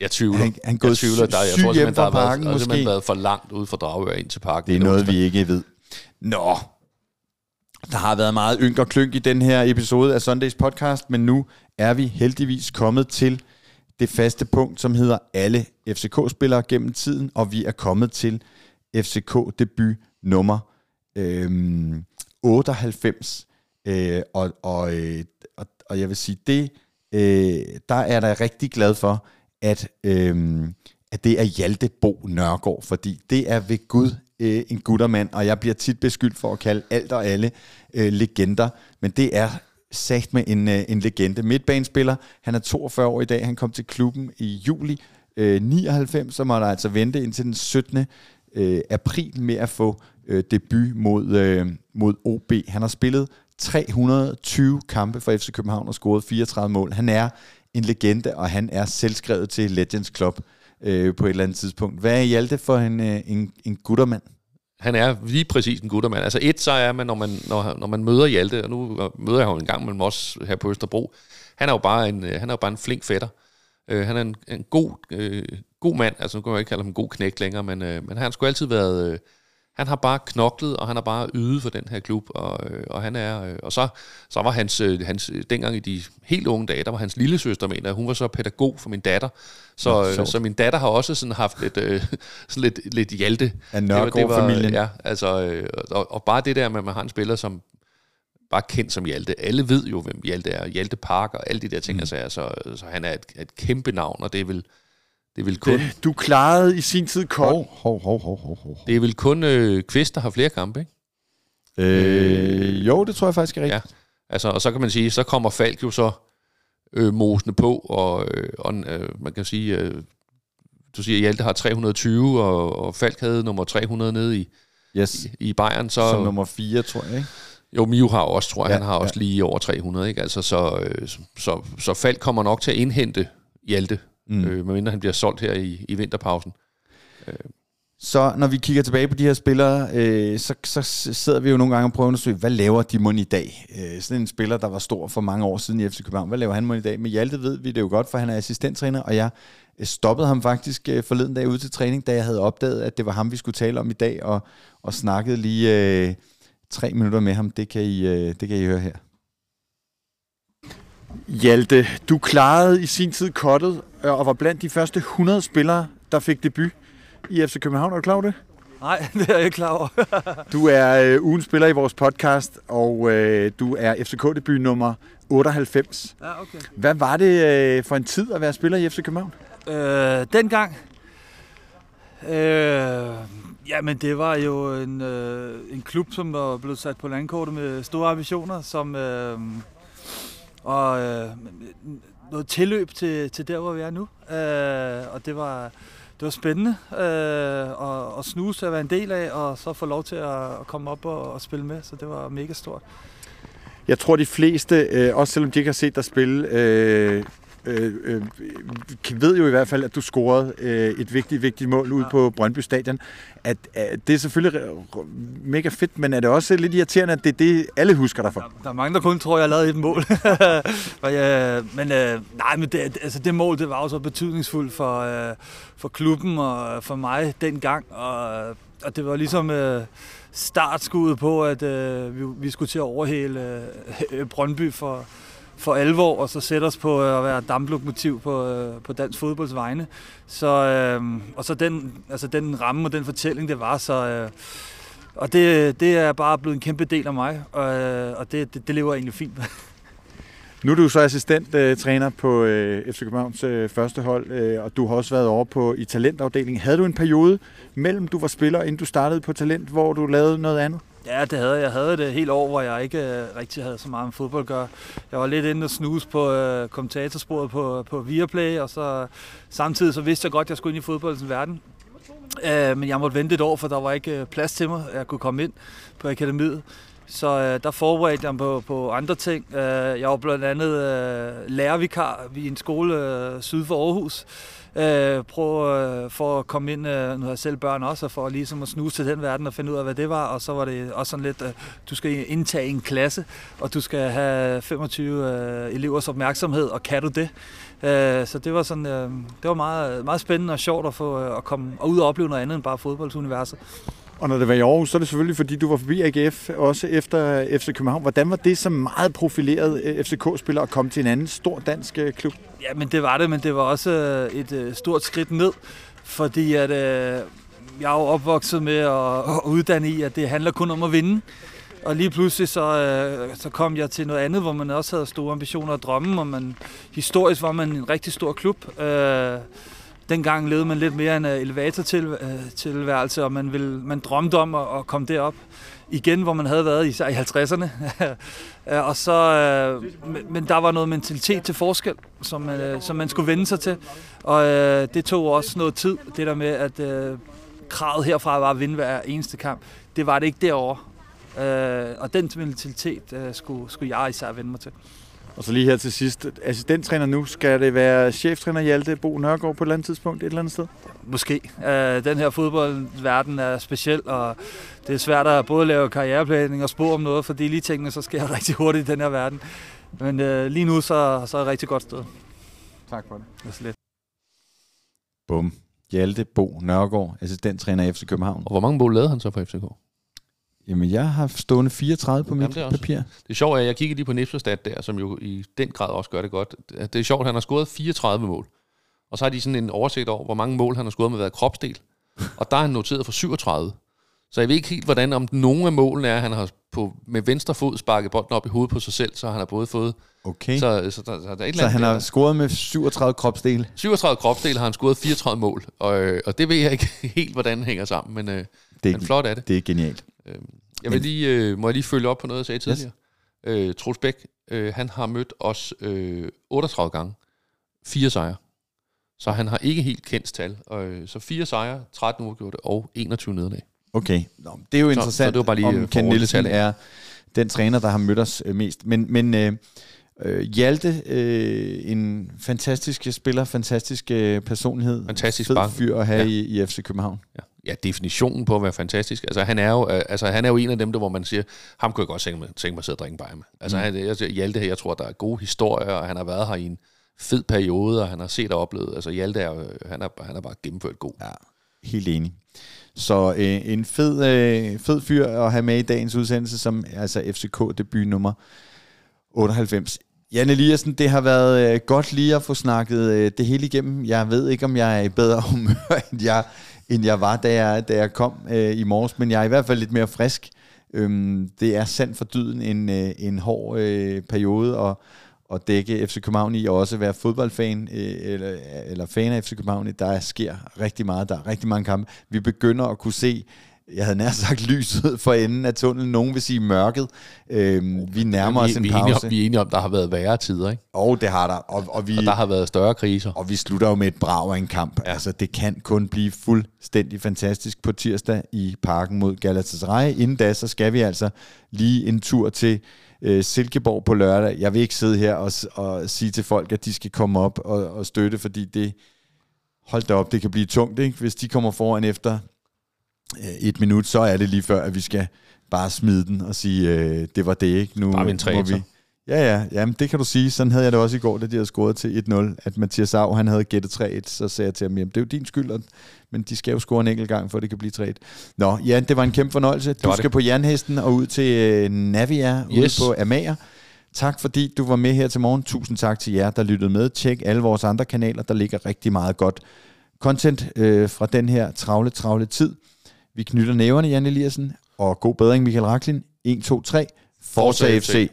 Jeg tvivler. Han, han jeg tvivler, der, jeg tror simpelthen, der har parken, været, måske. været for langt ude for Dragør ind til parken. Det er noget, vi ikke ved. Nå, der har været meget ynk og klynk i den her episode af Sundays podcast, men nu er vi heldigvis kommet til det faste punkt, som hedder alle FCK-spillere gennem tiden, og vi er kommet til FCK-debut nummer øh, 98. Øh, og, og, øh, og, og jeg vil sige, det øh, der er jeg rigtig glad for, at, øh, at det er Hjalte Bo Nørgaard, fordi det er ved Gud øh, en guttermand, og jeg bliver tit beskyldt for at kalde alt og alle øh, legender, men det er sagt med en, øh, en legende. Midtbanespiller, han er 42 år i dag, han kom til klubben i juli øh, 99, så må der altså vente indtil den 17. Øh, april med at få øh, debut mod, øh, mod OB. Han har spillet 320 kampe for FC København og scoret 34 mål. Han er en legende, og han er selvskrevet til Legends Club øh, på et eller andet tidspunkt. Hvad er Hjalte for en, øh, en, en guttermand? Han er lige præcis en guttermand. Altså et, så er man, når man, når, når man møder Hjalte, og nu møder jeg ham en gang mellem os her på Østerbro, han er jo bare en, øh, han er jo bare en flink fætter. Øh, han er en, en god, øh, god mand, altså nu kan jeg ikke kalde ham en god knægt længere, men, øh, men han har sgu altid været... Øh, han har bare knoklet, og han har bare ydet for den her klub, og, øh, og han er, øh, og så, så var hans, øh, hans, dengang i de helt unge dage, der var hans lille søster, mener hun var så pædagog for min datter, så, ja, så min datter har også sådan haft lidt, øh, sådan lidt, lidt hjalte. Af Nørgaard-familien. Ja, altså, øh, og, og, bare det der med, at man har en spiller, som bare kendt som Hjalte. Alle ved jo, hvem Hjalte er. Hjalte Park og alle de der ting, mm. så, så, så han er et, et kæmpe navn, og det er vel det vil kun... Det, du klarede i sin tid kort. Hov, hov, hov, hov, hov, hov. Det er vel kun øh, Kvist, der har flere kampe, ikke? Øh, jo, det tror jeg faktisk er rigtigt. Ja. Altså, og så kan man sige, så kommer Falk jo så øh, mosende på, og, øh, og øh, man kan sige, øh, du siger, at Hjalte har 320, og, og Falk havde nummer 300 nede i, yes. i, i Bayern. Så, Som nummer 4, tror jeg, ikke? Jo, Miu har også, tror jeg, ja, han har også ja. lige over 300, ikke? Altså, så, øh, så, så Falk kommer nok til at indhente Hjalte mm. øh, medmindre han bliver solgt her i, i vinterpausen. Øh. Så når vi kigger tilbage på de her spillere, øh, så, så sidder vi jo nogle gange og prøver at undersøge, hvad laver de mon i dag? Øh, sådan en spiller, der var stor for mange år siden i FC København, hvad laver han mon i dag? Med Hjalte ved vi det jo godt, for han er assistenttræner, og jeg øh, stoppede ham faktisk øh, forleden dag ude til træning, da jeg havde opdaget, at det var ham, vi skulle tale om i dag, og, og snakkede lige øh, tre minutter med ham. Det kan I, øh, det kan I høre her. Hjalte, du klarede i sin tid kottet og var blandt de første 100 spillere, der fik debut i FC København. Er du klar over det? Nej, det er jeg ikke klar over. du er øh, ugens spiller i vores podcast, og øh, du er FCK-debut nummer 98. Ja, okay. Hvad var det øh, for en tid at være spiller i FC København? Øh, dengang? Øh, jamen, det var jo en, øh, en klub, som var blevet sat på landkortet med store ambitioner, som... Øh, og øh, noget tilløb til, til der, hvor vi er nu. Øh, og det var, det var spændende øh, at, at snuse at være en del af, og så få lov til at, at komme op og, og spille med, så det var mega stort. Jeg tror, de fleste, øh, også selvom de ikke har set dig spille, øh, øh, øh, ved jo i hvert fald, at du scorede øh, et vigtigt, vigtigt mål ja. på Brøndby Stadion. At, at det er selvfølgelig mega fedt, men er det også lidt irriterende, at det er det, alle husker dig for? Der, der er mange, der kun tror, jeg lavet et mål. jeg, men øh, nej, men det, altså, det mål, det var også betydningsfuldt for, øh, for klubben og for mig dengang. Og, og det var ligesom... Øh, startskuddet på, at øh, vi, vi skulle til at overhale øh, Brøndby for, for alvor, og så sætte os på øh, at være damplokomotiv på, øh, på dansk fodbolds vegne. Så, øh, og så den, altså den ramme og den fortælling, det var, så... Øh, og det, det er bare blevet en kæmpe del af mig, og, øh, og det, det, det lever jeg egentlig fint med. Nu er du så assistenttræner på øh, FC Københavns øh, første hold, øh, og du har også været over på i talentafdelingen. Havde du en periode mellem du var spiller, inden du startede på talent, hvor du lavede noget andet? Ja, det havde jeg. Jeg havde det helt over, hvor jeg ikke øh, rigtig havde så meget med fodbold at gøre. Jeg var lidt inde og snuse på øh, kommentatorsporet på, på Viaplay, og så samtidig så vidste jeg godt, at jeg skulle ind i fodboldens verden. Øh, men jeg måtte vente et år, for der var ikke øh, plads til mig. Jeg kunne komme ind på akademiet. Så øh, der forberedte jeg på, på andre ting. Øh, jeg var blandt andet øh, lærervikar i en skole øh, syd for Aarhus. Øh, prøv øh, for at komme ind, øh, nu har jeg selv børn også, for ligesom at snuse til den verden og finde ud af, hvad det var. Og så var det også sådan lidt, øh, du skal indtage en klasse, og du skal have 25 øh, elevers opmærksomhed, og kan du det? Øh, så det var sådan, øh, det var meget, meget spændende og sjovt at få øh, at komme og ud og opleve noget andet end bare fodboldsuniverset. Og når det var i Aarhus, så er det selvfølgelig, fordi du var forbi AGF, også efter øh, FC København. Hvordan var det som meget profileret øh, FCK-spiller at komme til en anden stor dansk øh, klub? Ja, men det var det, men det var også øh, et øh, stort skridt ned, fordi at, øh, jeg er jo opvokset med at, at uddanne i, at det handler kun om at vinde. Og lige pludselig så, øh, så kom jeg til noget andet, hvor man også havde store ambitioner og drømme, og man, historisk var man en rigtig stor klub. Øh, dengang levede man lidt mere en elevatortilværelse, og man, ville, man drømte om at, at komme derop igen, hvor man havde været især i 50'erne. og så, øh, men der var noget mentalitet til forskel, som, øh, som man skulle vende sig til. Og øh, det tog også noget tid, det der med, at øh, kravet herfra var at vinde hver eneste kamp. Det var det ikke derovre. Øh, og den mentalitet skulle, skulle jeg især vende mig til. Og så lige her til sidst, assistenttræner nu, skal det være cheftræner Hjalte Bo Nørgaard på et eller andet tidspunkt et eller andet sted? Måske. Uh, den her fodboldverden er speciel, og det er svært at både lave karriereplanning og spå om noget, fordi lige tingene så sker rigtig hurtigt i den her verden. Men uh, lige nu så, så er det et rigtig godt sted. Tak for det. Det er slet. Bum. Hjalte Bo Nørgaard, assistenttræner i FC København. Og hvor mange mål lavede han så for FCK? Jamen, jeg har stående 34 på Jamen, mit det også, papir. Det er sjovt, at jeg kigger lige på Nipselstat der, som jo i den grad også gør det godt. Det er sjovt, at han har scoret 34 mål. Og så har de sådan en oversigt over, hvor mange mål han har scoret med været kropsdel. Og der er han noteret for 37. Så jeg ved ikke helt, hvordan om nogle af målene er, at han har på, med venstre fod sparket bolden op i hovedet på sig selv, så han har både fået... Okay. Så, så, der, så, der er et så han der, har scoret med 37 kropsdele? 37 kropsdele har han scoret 34 mål, og, og det ved jeg ikke helt, hvordan det hænger sammen, men, øh, det er, men flot er det. Det er genialt. Øhm, jeg vil lige, øh, må jeg lige følge op på noget, jeg sagde tidligere? Yes. Øh, Troels Bæk, øh, han har mødt os øh, 38 gange. Fire sejre. Så han har ikke helt kendt tal. Øh, så fire sejre, 13 uafgjorte og 21 nederlag. Okay, Nå, det er jo interessant, så, så det var bare lige om Ken Nielsen er den træner, der har mødt os øh, mest. Men, men øh, øh, Hjalte, øh, en fantastisk spiller, fantastisk øh, personlighed. Fantastisk fed fyr at have ja. i, i FC København. Ja ja, definitionen på at være fantastisk. Altså, han er jo, øh, altså, han er jo en af dem, der, hvor man siger, ham kunne jeg godt tænke mig, tænke mig at sidde og drikke bare med. Altså, mm. han, jeg, Hjalte her, jeg tror, der er gode historier, og han har været her i en fed periode, og han har set og oplevet. Altså, Hjalte er, han er, han er bare gennemført god. Ja, helt enig. Så øh, en fed, øh, fed fyr at have med i dagens udsendelse, som altså FCK-debut nummer 98. Jan Eliassen, det har været øh, godt lige at få snakket øh, det hele igennem. Jeg ved ikke, om jeg er i bedre humør, end jeg end jeg var, da jeg, da jeg kom øh, i morges, men jeg er i hvert fald lidt mere frisk. Øhm, det er sandt for dyden en, øh, en hård øh, periode at, at dække FC København i, og også være fodboldfan øh, eller, eller fan af FC København. Der sker rigtig meget, der er rigtig mange kampe. Vi begynder at kunne se jeg havde nær sagt lyset for enden af tunnelen. Nogen vil sige mørket. Øhm, vi nærmer vi, os en vi pause. Om, vi er enige om, der har været værre tider, ikke? Og det har der. Og, og, vi, og der har været større kriser. Og vi slutter jo med et brag af en kamp. Ja. Altså, det kan kun blive fuldstændig fantastisk på tirsdag i parken mod Galatasaray. Inden da, så skal vi altså lige en tur til øh, Silkeborg på lørdag. Jeg vil ikke sidde her og, og sige til folk, at de skal komme op og, og støtte, fordi det... Hold da op, det kan blive tungt, ikke? hvis de kommer foran efter et minut, så er det lige før, at vi skal bare smide den og sige, øh, det var det ikke. Nu bare må vi, Ja, ja, jamen, det kan du sige. Sådan havde jeg det også i går, da de havde scoret til 1-0, at Mathias Au, han havde gættet 3-1, så sagde jeg til ham, jamen, det er jo din skyld, men de skal jo score en enkelt gang, for det kan blive 3-1. Nå, ja, det var en kæmpe fornøjelse. Du skal det. på Jernhesten og ud til øh, Navia, yes. ude på Amager. Tak fordi du var med her til morgen. Tusind tak til jer, der lyttede med. Tjek alle vores andre kanaler, der ligger rigtig meget godt content øh, fra den her travle, travle tid. Vi knytter næverne, Jan Eliassen, og god bedring, Michael Raklin. 1, 2, 3. Forza FC. FC.